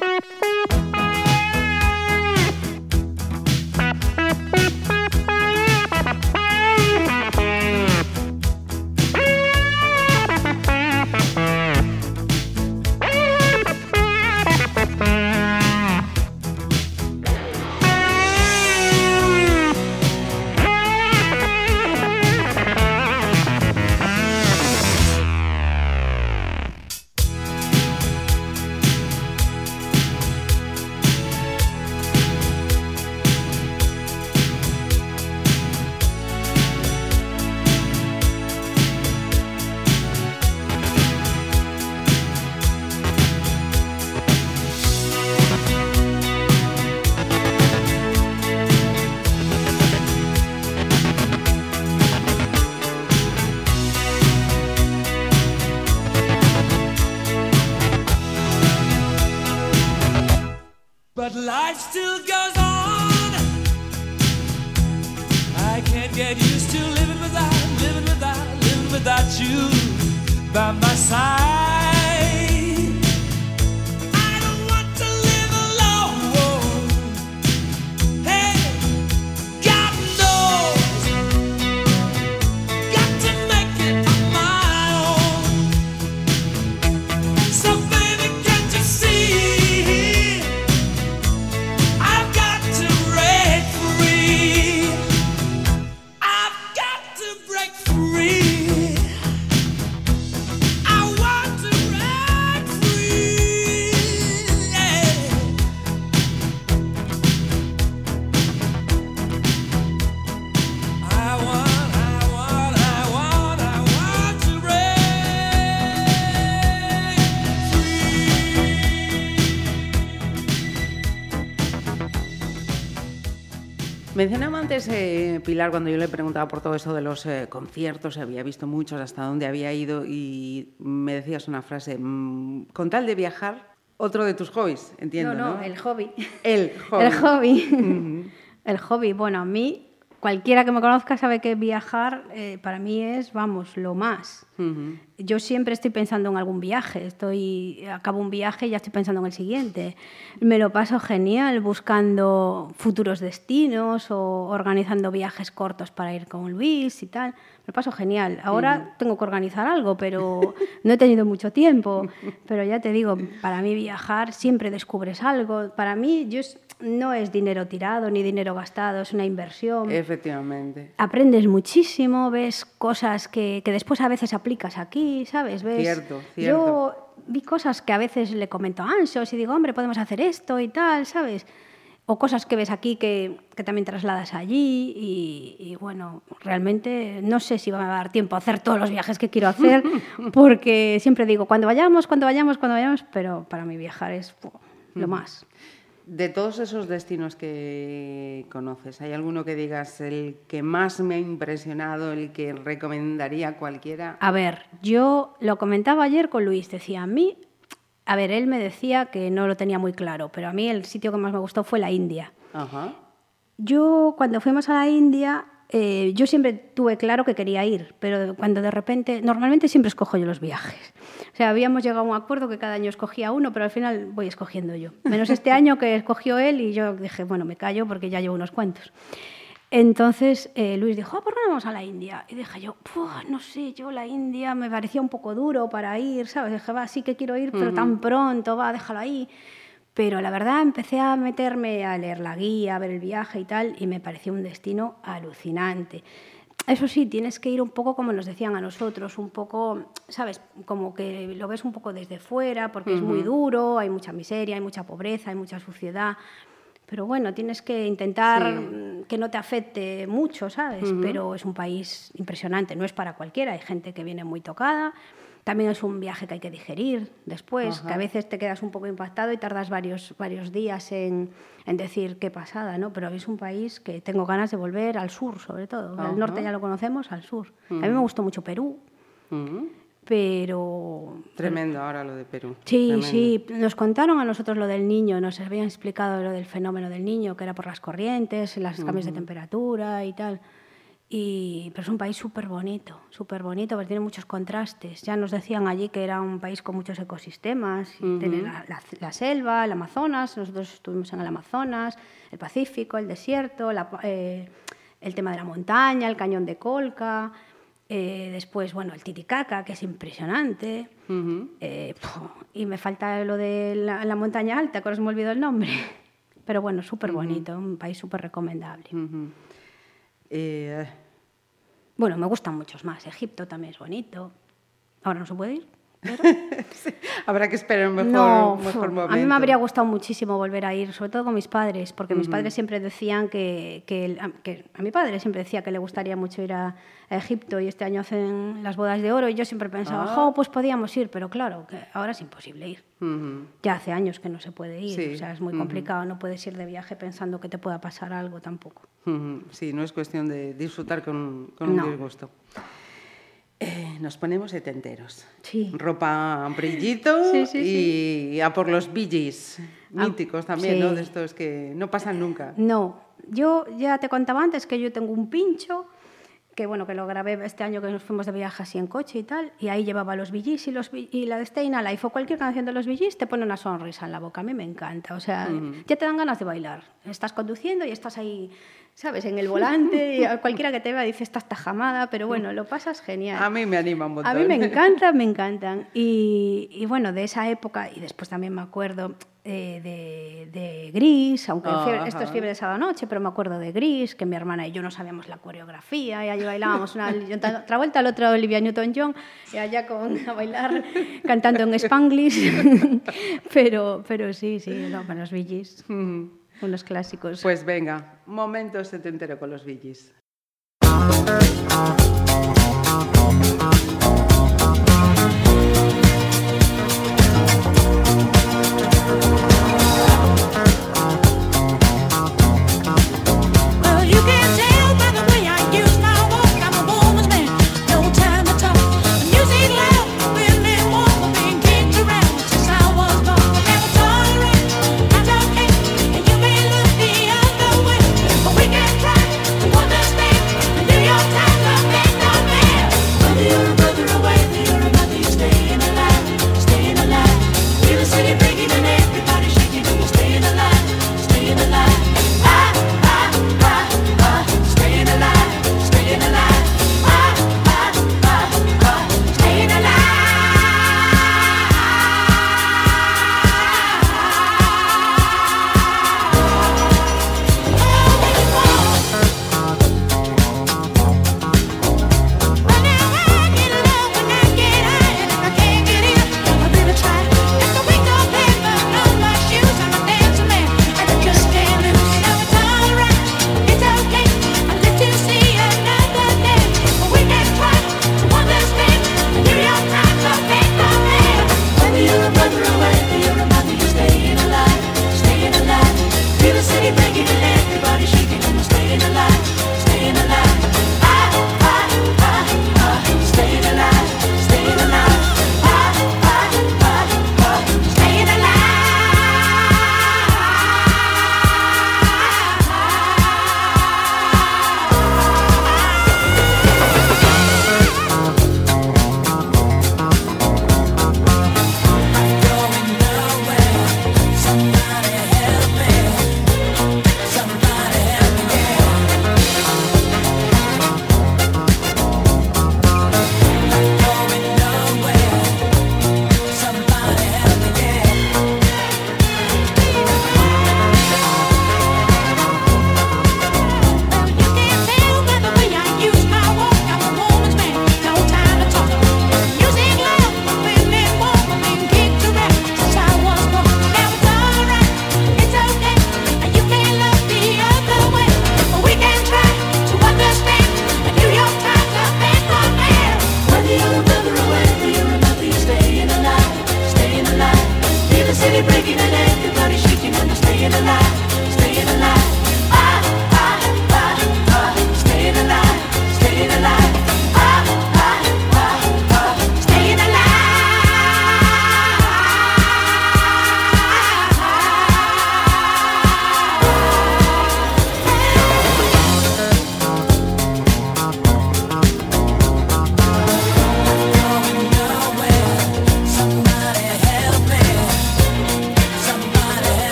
Música antes eh, Pilar cuando yo le preguntaba por todo eso de los eh, conciertos, había visto muchos, hasta dónde había ido y me decías una frase, mm, con tal de viajar, otro de tus hobbies, entiendo, ¿no? no, el hobby. El hobby. El hobby. El hobby. Bueno, a mí, cualquiera que me conozca sabe que viajar eh, para mí es, vamos, lo más. Yo siempre estoy pensando en algún viaje. Estoy, acabo un viaje y ya estoy pensando en el siguiente. Me lo paso genial buscando futuros destinos o organizando viajes cortos para ir con Luis y tal. Me lo paso genial. Ahora tengo que organizar algo, pero no he tenido mucho tiempo. Pero ya te digo, para mí viajar siempre descubres algo. Para mí yo es- no es dinero tirado ni dinero gastado, es una inversión Efectivamente. aprendes muchísimo, ves cosas que, que después a veces aplicas aquí, ¿sabes? ¿Ves? Cierto, cierto. Yo vi cosas que a veces le comento a Ansos y digo, hombre, podemos hacer esto y tal, ¿sabes? O cosas que ves aquí que, que también trasladas allí y, y, bueno, realmente no sé si va a dar tiempo a hacer todos los viajes que quiero hacer porque siempre digo, cuando vayamos, cuando vayamos, cuando vayamos, pero para mí viajar es lo más. De todos esos destinos que conoces, ¿hay alguno que digas el que más me ha impresionado, el que recomendaría a cualquiera? A ver, yo lo comentaba ayer con Luis, decía a mí, a ver, él me decía que no lo tenía muy claro, pero a mí el sitio que más me gustó fue la India. Ajá. Yo cuando fuimos a la India, eh, yo siempre tuve claro que quería ir, pero cuando de repente, normalmente siempre escojo yo los viajes. Sea, habíamos llegado a un acuerdo que cada año escogía uno, pero al final voy escogiendo yo. Menos este año que escogió él y yo dije, bueno, me callo porque ya llevo unos cuantos. Entonces eh, Luis dijo, "Ah, ¿por qué no vamos a la India? Y dije yo, "Pua, no sé, yo la India me parecía un poco duro para ir, ¿sabes? Dije, va, sí que quiero ir, pero tan pronto, va, déjalo ahí. Pero la verdad empecé a meterme a leer la guía, a ver el viaje y tal, y me pareció un destino alucinante. Eso sí, tienes que ir un poco como nos decían a nosotros, un poco, ¿sabes? Como que lo ves un poco desde fuera, porque es muy duro, hay mucha miseria, hay mucha pobreza, hay mucha suciedad. Pero bueno, tienes que intentar Sí. que no te afecte mucho, ¿sabes? Pero es un país impresionante, no es para cualquiera, hay gente que viene muy tocada. También es un viaje que hay que digerir después, que a veces te quedas un poco impactado y tardas varios, varios días en, en decir qué pasada, ¿no? Pero es un país que tengo ganas de volver al sur, sobre todo. Al norte ya lo conocemos, al sur. A mí me gustó mucho Perú, Ujú. pero Tremendo ahora lo de Perú. Sí, Tremendo. sí, nos contaron a nosotros lo del niño, nos habían explicado lo del fenómeno del niño, que era por las corrientes, los cambios de temperatura y tal. Y, pero es un país súper bonito, súper bonito, porque tiene muchos contrastes. Ya nos decían allí que era un país con muchos ecosistemas, y tiene la, la- la selva, el Amazonas, nosotros estuvimos en el Amazonas, el Pacífico, el desierto, la eh, el tema de la montaña, el cañón de Colca, eh, después, bueno, el Titicaca, que es impresionante. Ujú. Eh, pu- y me falta lo de la, montaña alta, que ahora se me olvidó el nombre. Pero bueno, súper bonito, un país súper recomendable. Eh, Bueno, me gustan muchos más. Egipto también es bonito. Ahora no se puede ir. Pero- habrá que esperar un mejor, no, un mejor fu, momento. a mí me habría gustado muchísimo volver a ir, sobre todo con mis padres, porque mis padres siempre decían que, que, a- que- a mi padre siempre decía que le gustaría mucho ir a, a Egipto y este año hacen las bodas de oro y yo siempre pensaba, Ah. jo, pues podíamos ir, pero claro, que ahora es imposible ir. Ya hace años que no se puede ir, Sí, o sea, es muy complicado, no puedes ir de viaje pensando que te pueda pasar algo tampoco. Sí, no es cuestión de disfrutar con, con No. un disgusto. Eh, nos ponemos setenteros. Sí. Ropa brillito Sí, sí, y a por los Gees. míticos también, sí. ¿no? De estos que no pasan nunca. No, yo ya te contaba antes que yo tengo un pincho que bueno, que lo grabé este año que nos fuimos de viaje así en coche y tal, y ahí llevaba los Billys y, los, y la de Staying Alive o cualquier canción de los Billys te pone una sonrisa en la boca, a mí me encanta, o sea, ya te dan ganas de bailar, estás conduciendo y estás ahí, ¿sabes?, en el volante, y a cualquiera que te vea dice, esta tajamada, pero bueno, lo pasas genial. A mí me anima un montón. A mí me encantan, me encantan. Y, y bueno, de esa época, y después también me acuerdo eh, de, de Gris, aunque Ah, fiebre- esto es fiebre de sábado noche, pero me acuerdo de Gris, que mi hermana y yo no sabíamos la coreografía, y allí bailábamos una otra vuelta al otro Olivia Newton-John, y allá con, a bailar cantando en Spanglish. pero, pero sí, sí, no, para los Billys, unos clásicos. Pues venga, momento setentero con los Billys.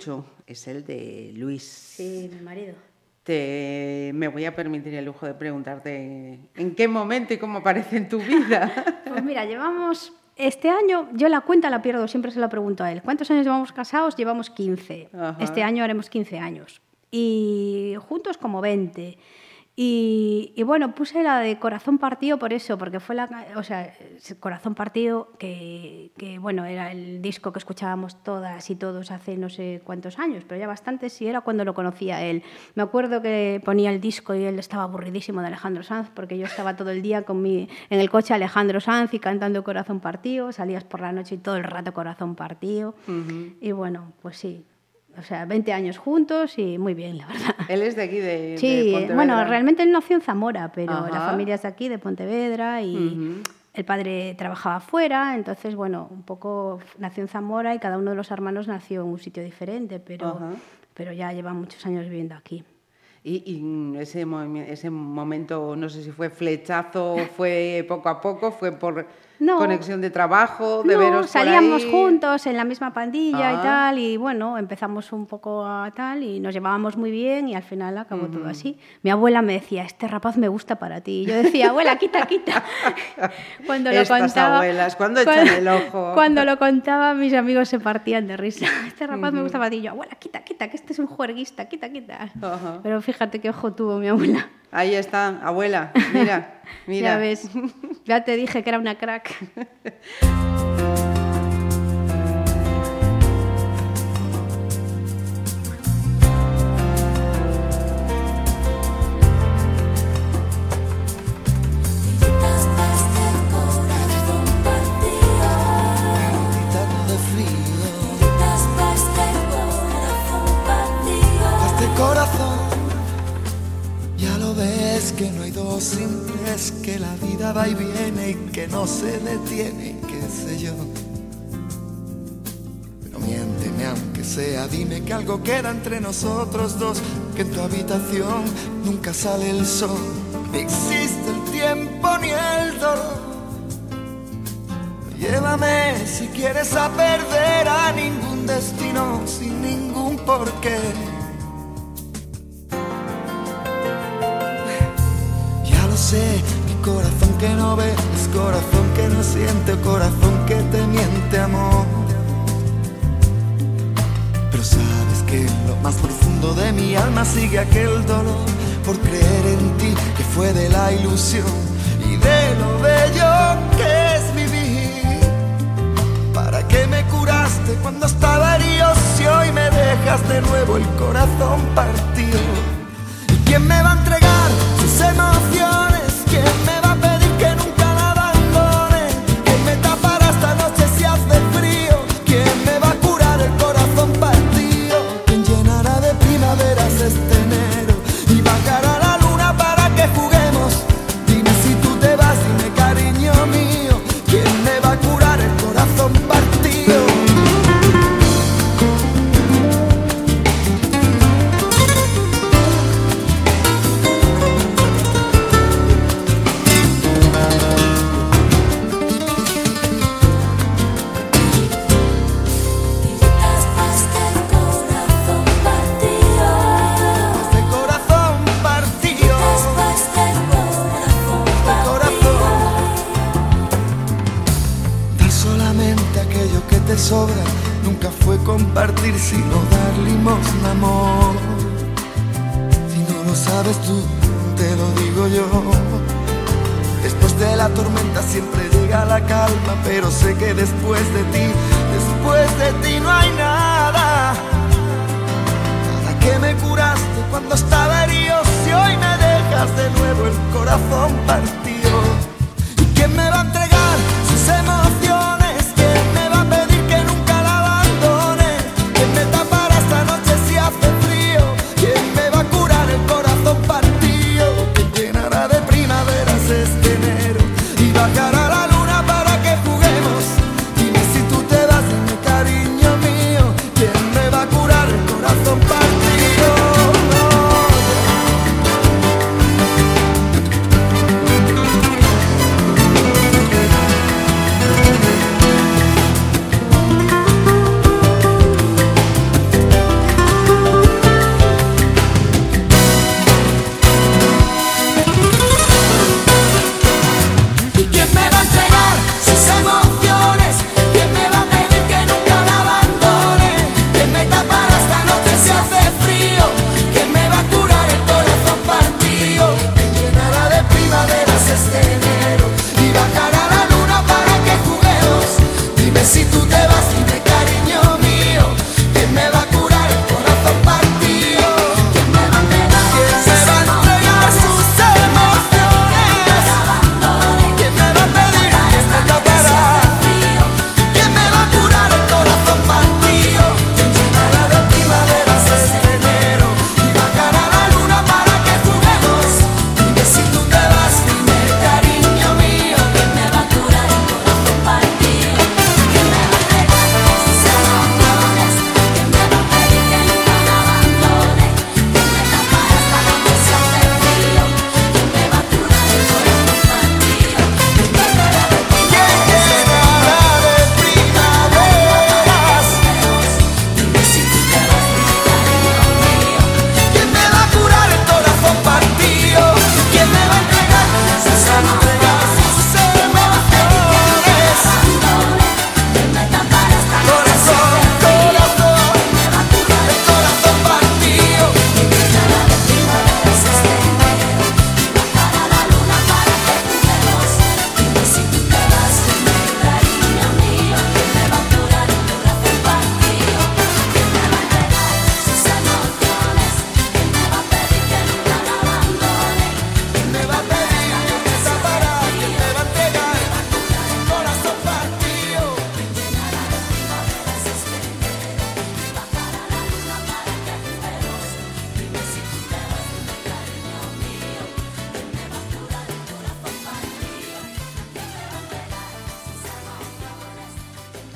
Mucho es el de Luis. Sí, mi marido. Te, me voy a permitir el lujo de preguntarte en qué momento y cómo aparece en tu vida. Pues mira, llevamos este año, yo la cuenta la pierdo, siempre se la pregunto a él. ¿Cuántos años llevamos casados? Llevamos 15. Ajá. Este año haremos 15 años. Y juntos como 20. Y, y bueno, puse la de Corazón Partido por eso, porque fue la, o sea, Corazón Partido, que, que, bueno, era el disco que escuchábamos todas y todos hace no sé cuántos años, pero ya bastantes, y era cuando lo conocía él. Me acuerdo que ponía el disco y él estaba aburridísimo de Alejandro Sanz, porque yo estaba todo el día con mi, en el coche Alejandro Sanz y cantando Corazón Partido, salías por la noche y todo el rato Corazón Partido. Y bueno, pues sí, o sea, 20 años juntos y muy bien, la verdad. Él es de aquí, de, de Sí, Pontevedra. bueno, realmente él nació en Zamora, pero Ajá. la familia es de aquí, de Pontevedra, y Ujú. el padre trabajaba afuera, entonces, bueno, un poco nació en Zamora y cada uno de los hermanos nació en un sitio diferente, pero, Ajá. pero ya lleva muchos años viviendo aquí. Y, y ese, ese momento, no sé si fue flechazo, fue poco a poco, fue por No. conexión de trabajo, de No, veros por salíamos ahí. juntos en la misma pandilla Ah. y tal, y bueno, empezamos un poco a tal y nos llevábamos muy bien y al final acabó todo así. Mi abuela me decía, este rapaz me gusta para ti. Y yo decía, abuela, quita, quita. cuando lo Estas contaba, abuelas, ¿cuándo echan el ojo? Cuando lo contaba, mis amigos se partían de risa. Este rapaz me gusta para ti. Y yo, abuela, quita, quita, que este es un juerguista, quita, quita. Ajá. Pero fíjate qué ojo tuvo mi abuela. Ahí está, abuela, mira, mira. Ya ves, ya te dije que era una crack. que algo queda entre nosotros dos, que en tu habitación nunca sale el sol, ni existe el tiempo ni el dolor. Llévame si quieres a perder a ningún destino sin ningún porqué. Ya lo sé, mi corazón que no ve es corazón que no siente, corazón que te miente, amor. De mi alma sigue aquel dolor por creer en ti que fue de la ilusión y de lo bello que es vivir. ¿Para qué me curaste cuando estaba herido si hoy me dejas de nuevo el corazón partido? ¿Y quién me va a entregar sus emociones?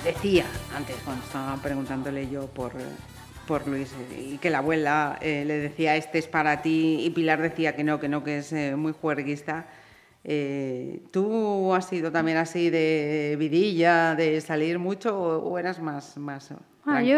Decía antes cuando estaba preguntándole yo por, por Luis eh, y que la abuela eh, le decía este es para ti y Pilar decía que no, que no, que es eh, muy juerguista. ¿Tú has sido también así de vidilla, de salir mucho o, o eras más, más Ah, yo-?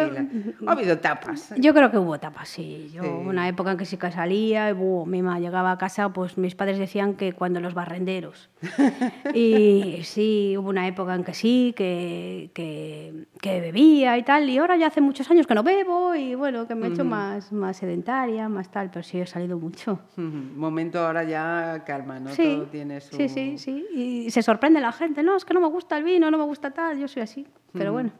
¿Ha habido etapas? Yo creo que hubo etapas, sí. Yo, Sí. una época en que sí que salía, y, buh, mi mamá llegaba a casa, pues mis padres decían que cuando los barrenderos. y sí, hubo una época en que sí, que, que, que bebía y tal, y ahora ya hace muchos años que no bebo, y bueno, que me he hecho más, más sedentaria, más tal, pero sí he salido mucho. Ujú, Momento ahora ya calma, ¿no? Sí, Todo tiene su... sí, sí, sí. Y se sorprende la gente, no, es que no me gusta el vino, no me gusta tal, yo soy así, pero bueno.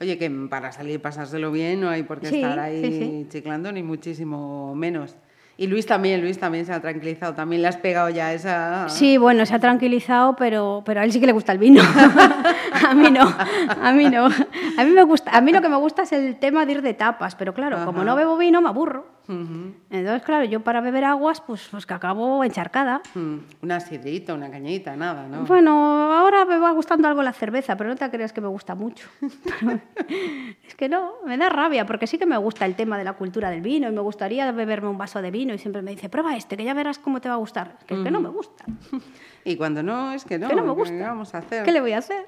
Oye, que para salir y pasárselo bien no hay por qué Sí, estar ahí sí, chiclando, ni muchísimo menos. Y Luis también, Luis también se ha tranquilizado, también le has pegado ya esa... Sí, bueno, se ha tranquilizado, pero, pero a él sí que le gusta el vino. a mí no, a mí no. A mí, me gusta, a mí lo que me gusta es el tema de ir de tapas, pero claro, como no bebo vino, me aburro. Ujú. Entonces, claro, yo para beber aguas, pues, pues que acabo encharcada. Mm, Una sidrita, una cañita, nada, ¿no? Bueno, ahora me va gustando algo la cerveza, pero no te creas que me gusta mucho. es que no, me da rabia, porque sí que me gusta el tema de la cultura del vino y me gustaría beberme un vaso de vino y siempre me dice, prueba este, que ya verás cómo te va a gustar. Que es que no me gusta. Y cuando no, es que no. que no me ¿qué gusta. vamos a hacer? ¿Qué le voy a hacer?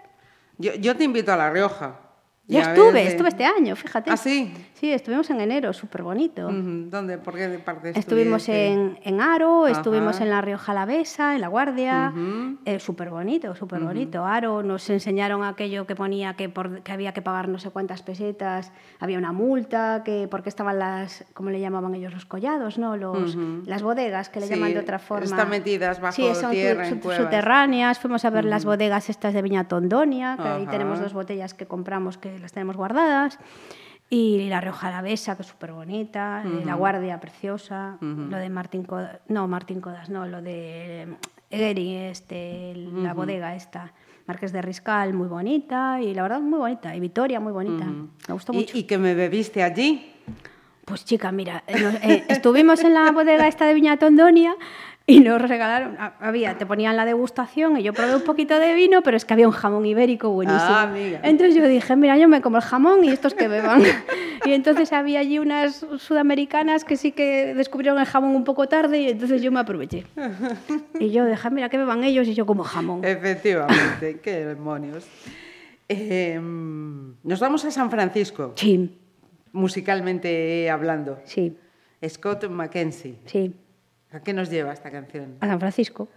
yo, yo te invito a La Rioja. Y Ya a estuve, estuve este año, fíjate. ¿Ah, sí? Sí, estuvimos en enero, súper bonito. ¿Dónde? ¿Por qué parte Estuvimos en, en Aro, Ajá. estuvimos en La Rioja Alavesa, en La Guardia, Ujú. eh, súper bonito, súper bonito. Aro nos enseñaron aquello que ponía que, por, que había que pagar no sé cuántas pesetas, había una multa, que porque estaban las, ¿cómo le llamaban ellos? Los collados, ¿no? Los, Las bodegas, que le Sí, llaman de otra forma. están metidas bajo sí, son tierra, su- subterráneas. Fuimos a ver las bodegas estas de Viña Tondonia, que ahí tenemos dos botellas que compramos que las tenemos guardadas. Y la Rioja Alavesa, que es súper bonita, eh, la Guardia, preciosa, lo de Martín Codas, no, Martín Codas, no, lo de eh, Egeri, este, la bodega esta, Marqués de Riscal, muy bonita, y la verdad muy bonita, y Vitoria, muy bonita, me gustó ¿Y, mucho. y que me bebiste allí? Pues chica, mira, eh, nos- eh, estuvimos en la bodega esta de Viña Tondonia y nos regalaron, ha- había, te ponían la degustación y yo probé un poquito de vino, pero es que había un jamón ibérico buenísimo. Ah. Entonces yo dije, mira, yo me como el jamón y estos que beban. Y entonces había allí unas sudamericanas que sí que descubrieron el jamón un poco tarde y entonces yo me aproveché. Y yo dije, mira, que beban ellos y yo como jamón. Efectivamente, qué demonios. Eh, nos vamos a San Francisco, Sí, musicalmente hablando. sí, Scott Mackenzie. sí. ¿A qué nos lleva esta canción? a San Francisco.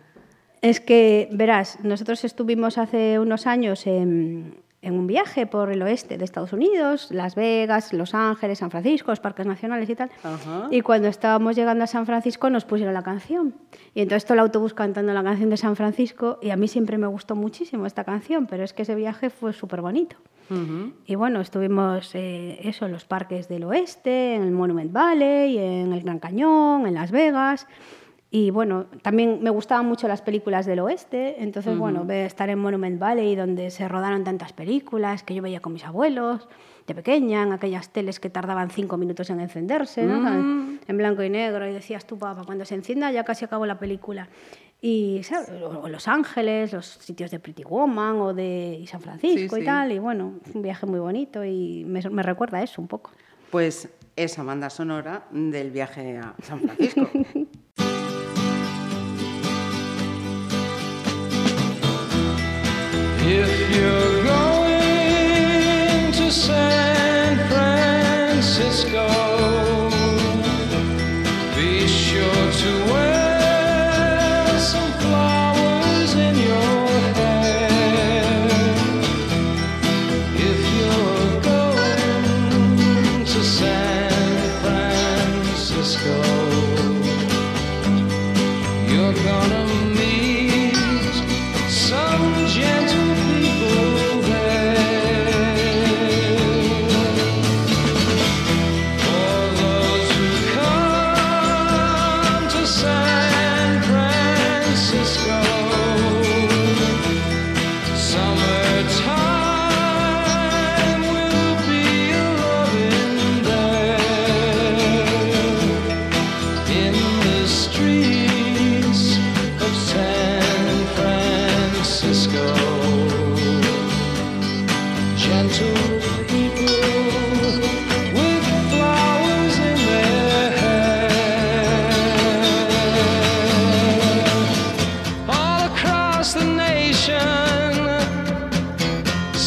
Es que, verás, nosotros estuvimos hace unos años en, en un viaje por el oeste de Estados Unidos, Las Vegas, Los Ángeles, San Francisco, los parques nacionales y tal. Ajá. Y cuando estábamos llegando a San Francisco nos pusieron la canción. Y entonces todo el autobús cantando la canción de San Francisco y a mí siempre me gustó muchísimo esta canción, pero es que ese viaje fue súper bonito. Y bueno, estuvimos eh, eso, en los parques del oeste, en el Monument Valley, en el Gran Cañón, en Las Vegas. Y bueno, también me gustaban mucho las películas del oeste, entonces bueno, ve- estar en Monument Valley donde se rodaron tantas películas que yo veía con mis abuelos de pequeña, en aquellas teles que tardaban cinco minutos en encenderse, ¿no? en blanco y negro, y decías tú, papá, cuando se encienda ya casi acabó la película. Y ¿sabes? O- Los Ángeles, los sitios de Pretty Woman o de y San Francisco Sí, y sí. tal, y bueno, un viaje muy bonito y me, me recuerda a eso un poco. Pues esa banda sonora del viaje a San Francisco. If you.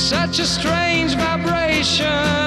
such a strange vibration.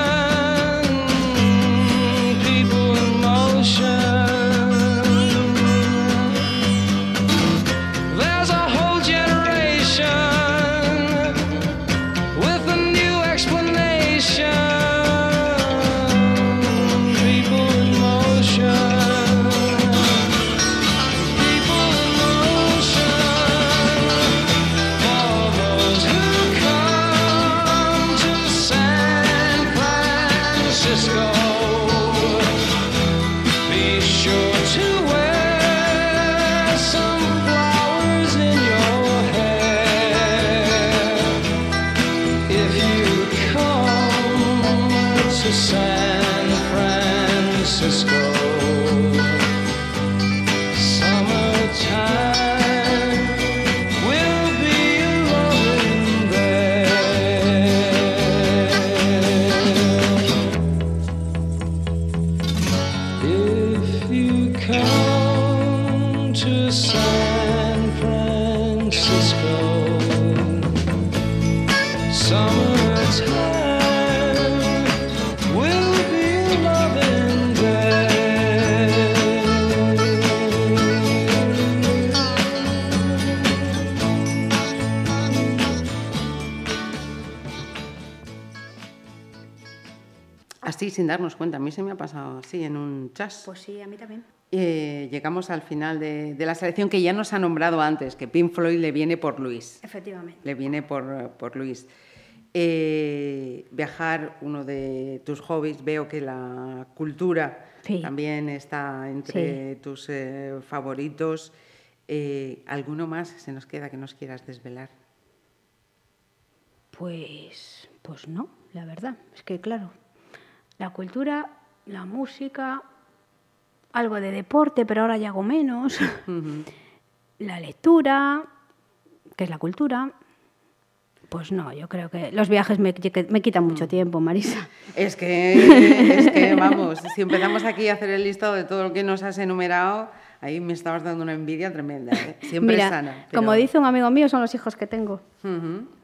Sin darnos cuenta. A mí se me ha pasado así, en un chas. Pues sí, a mí también. Eh, llegamos al final de, de la selección que ya nos ha nombrado antes, que Pink Floyd le viene por Luis. Efectivamente. Le viene por, por Luis. Eh, viajar, uno de tus hobbies, veo que la cultura Sí. también está entre tus eh, favoritos. ¿Alguno más se nos queda que nos quieras desvelar? Pues, pues no, la verdad. Es que, claro, la cultura, la música, algo de deporte, pero ahora ya hago menos. la lectura, que es la cultura. Pues no, yo creo que los viajes me, me quitan mucho tiempo, Marisa. Es que, es que, vamos, si empezamos aquí a hacer el listado de todo lo que nos has enumerado, ahí me estabas dando una envidia tremenda. ¿eh? Siempre Mira, sana. como dice un amigo mío, son los hijos que tengo.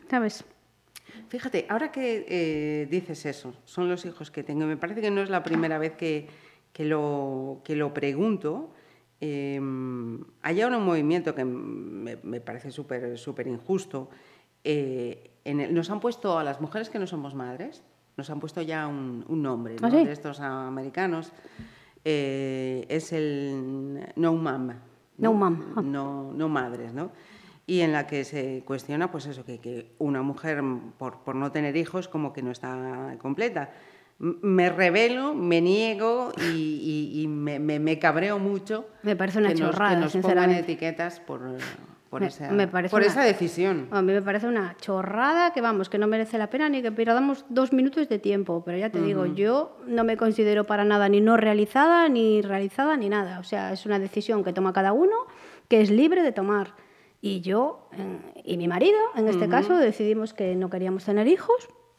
¿sabes? Fíjate, ahora que eh, dices eso, son los hijos que tengo, me parece que no es la primera vez que, que lo, que lo pregunto. Eh, hay ahora un movimiento que me, me parece súper súper injusto. Eh, en el- nos han puesto a las mujeres que no somos madres, nos han puesto ya un, un nombre ¿Ah, ¿no? sí? de estos americanos. Eh, es el no mom. No mom, ah. no, no madres, ¿no? Y en la que se cuestiona, pues eso, que, que una mujer mm, por, por no tener hijos como que no está completa. Me revelo, me niego y, y- y me, me- me cabreo mucho. Me parece una que nos- chorrada, que nos pongan etiquetas por, por, Me- esa, me por una- esa decisión. A mí me parece una chorrada que vamos, que no merece la pena ni que perdamos dos minutos de tiempo. Pero ya te digo, yo no me considero para nada ni no realizada, ni realizada, ni nada. O sea, es una decisión que toma cada uno, que es libre de tomar. Y yo y mi marido, en este caso, decidimos que no queríamos tener hijos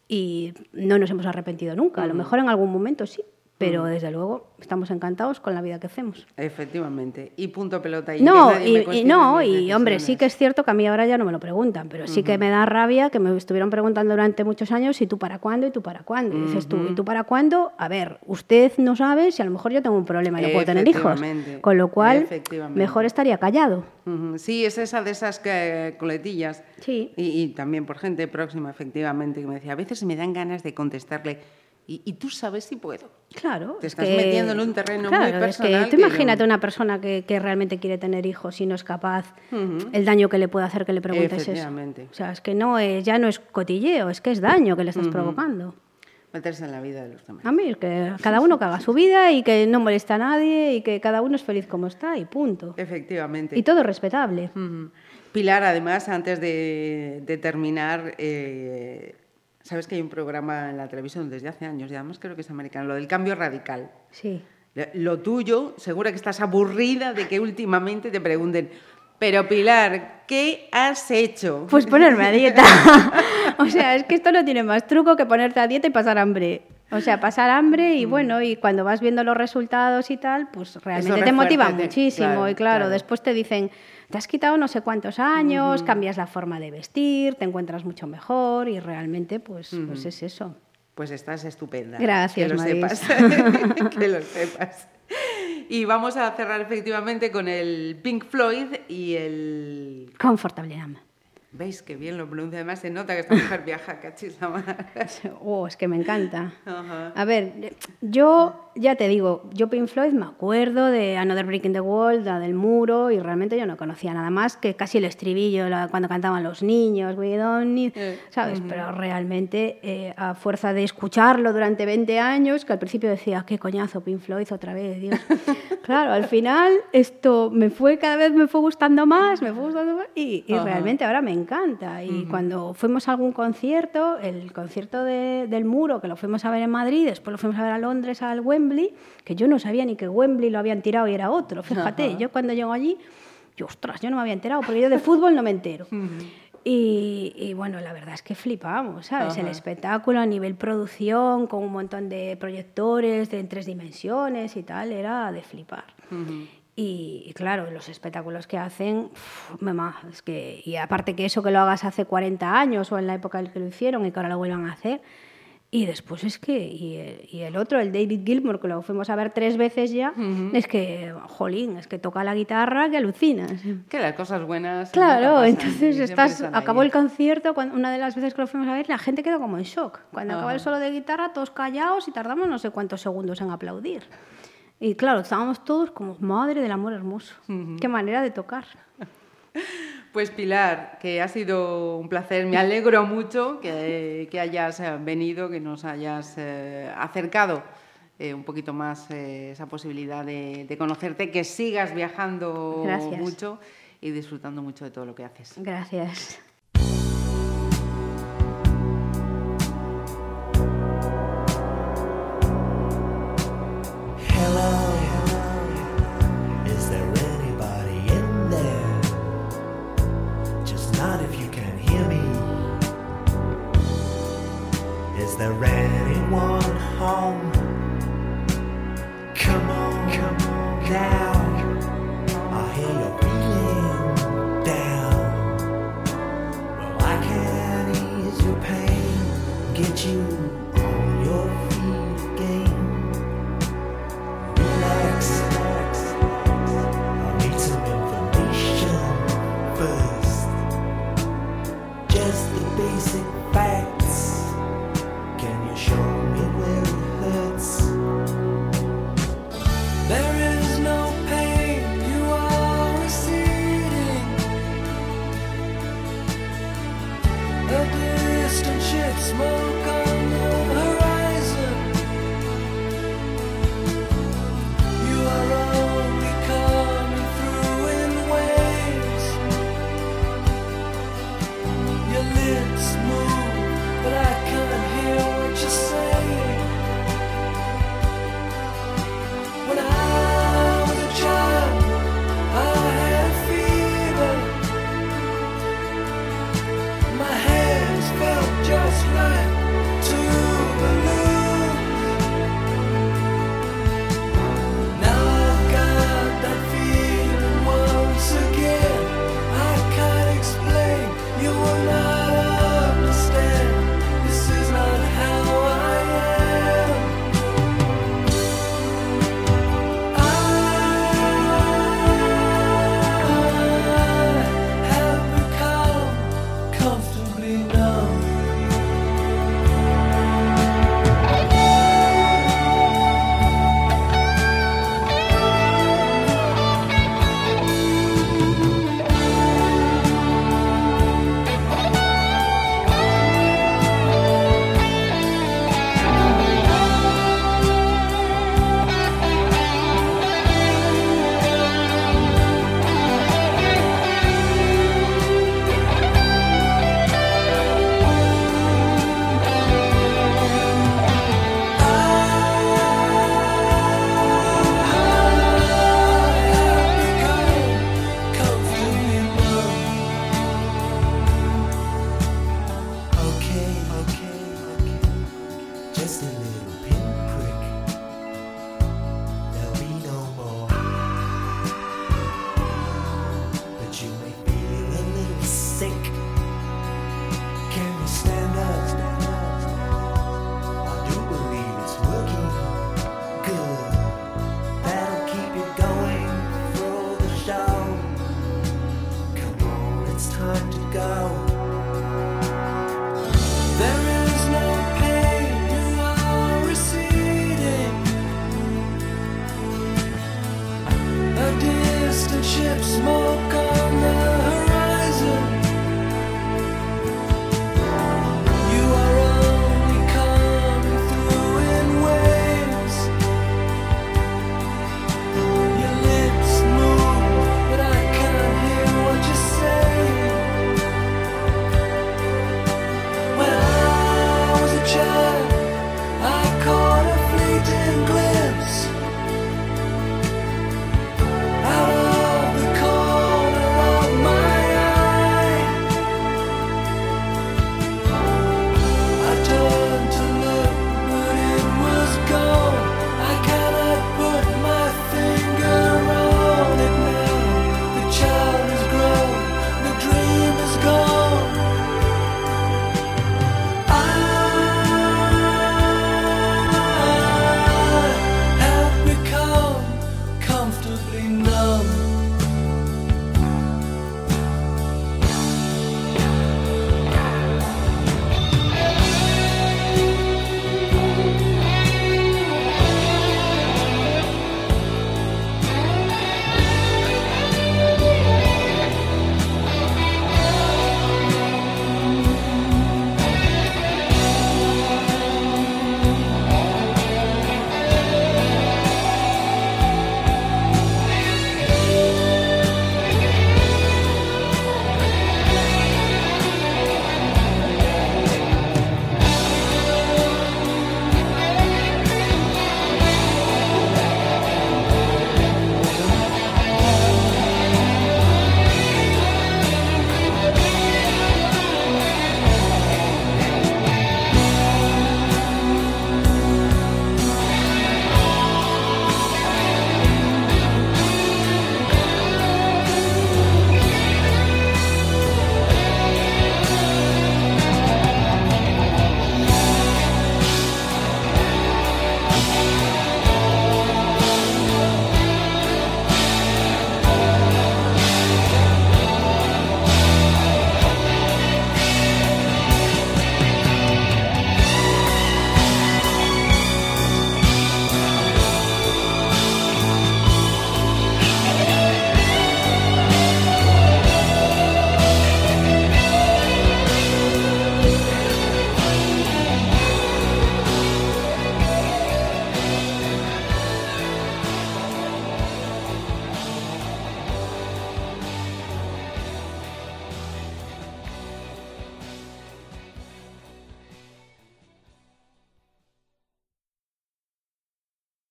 y no nos hemos arrepentido nunca. A lo mejor en algún momento sí, pero desde luego estamos encantados con la vida que hacemos. Efectivamente. Y punto pelota. Y No, y, no, y hombre, sí que es cierto que a mí ahora ya no me lo preguntan, pero sí que me da rabia que me estuvieron preguntando durante muchos años y tú para cuándo y tú para cuándo. Y dices tú, ¿y tú para cuándo? A ver, usted no sabe si a lo mejor yo tengo un problema y no puedo tener hijos. Con lo cual, mejor estaría callado. Sí, es esa de esas que, coletillas. Sí. Y, y también por gente próxima, efectivamente, que me decía, a veces me dan ganas de contestarle, y, y tú sabes si puedo. Claro. Te es estás que- metiendo en un terreno muy claro, personal Es que tú que- imagínate una persona que, que realmente quiere tener hijos y no es capaz, el daño que le puede hacer que le preguntes eso. O sea, es que no es, ya no es cotilleo, es que es daño que le estás provocando. Meterse en la vida de los demás. A mí es que cada uno que haga su vida y que no moleste a nadie y que cada uno es feliz como está y punto. Efectivamente. Y todo respetable. Ujú. Pilar, además, antes de, de terminar, eh, sabes que hay un programa en la televisión desde hace años, y además creo que es americano, lo del cambio radical. Sí. Lo- tuyo, seguro que estás aburrida de que últimamente te pregunten, pero Pilar, ¿qué has hecho? Pues ponerme a dieta. o sea, es que esto no tiene más truco que ponerte a dieta y pasar hambre. O sea, pasar hambre Mm. y bueno, y cuando vas viendo los resultados y tal, pues realmente te motiva muchísimo. claro, y claro, claro. después te dicen, te has quitado no sé cuántos años, cambias la forma de vestir, te encuentras mucho mejor y realmente pues, pues es eso. Pues estás estupenda. Gracias, Que lo Maris. sepas. que lo sepas. Y vamos a cerrar efectivamente con el Pink Floyd y el... Confortable ama. ¿Veis qué bien lo pronuncia? Además se nota que esta mujer viaja, cachis la madre. Oh, es que me encanta. Ajá. A ver, yo ya te digo, yo Pink Floyd me acuerdo de Another Brick in the Wall, la del muro, y realmente yo no conocía nada más que casi el estribillo la- cuando cantaban los niños, we don't need, Eh, ¿sabes? Pero realmente, eh, a fuerza de escucharlo durante 20 años, que al principio decía, qué coñazo, Pink Floyd otra vez, Dios. claro, al final esto me fue, cada vez me fue gustando más, me fue gustando más, y, y realmente ahora me encanta. Y cuando fuimos a algún concierto, el concierto de- del muro, que lo fuimos a ver en Madrid, después lo fuimos a ver a Londres, al Wembley, que yo no sabía ni que Wembley lo habían tirado y era otro. Fíjate, yo cuando llego allí, yo, ostras, yo no me había enterado, porque yo de fútbol no me entero. Y, y bueno, la verdad es que flipamos, ¿sabes? El Ajá. espectáculo a nivel producción, con un montón de proyectores de en tres dimensiones y tal, era de flipar. Y, y claro, los espectáculos que hacen, uf, mamá, es que, y aparte que eso que lo hagas hace 40 años o en la época en que lo hicieron y que ahora lo vuelvan a hacer, y después es que, y el, y el otro, el David Gilmour, que lo fuimos a ver tres veces ya, es que, jolín, es que toca la guitarra que alucinas. Que las cosas buenas. Claro, pasan, entonces estás, acabó ahí. el concierto, cuando, una de las veces que lo fuimos a ver, la gente quedó como en shock. Cuando acaba el Ajá. solo de guitarra, todos callados y tardamos no sé cuántos segundos en aplaudir. Y claro, estábamos todos como, madre del amor hermoso, qué manera de tocar. Pues Pilar, que ha sido un placer, me alegro mucho que, que hayas eh, venido, que nos hayas eh, acercado eh, un poquito más eh, esa posibilidad de, de conocerte, que sigas viajando Gracias. mucho y disfrutando mucho de todo lo que haces. Gracias. the rain.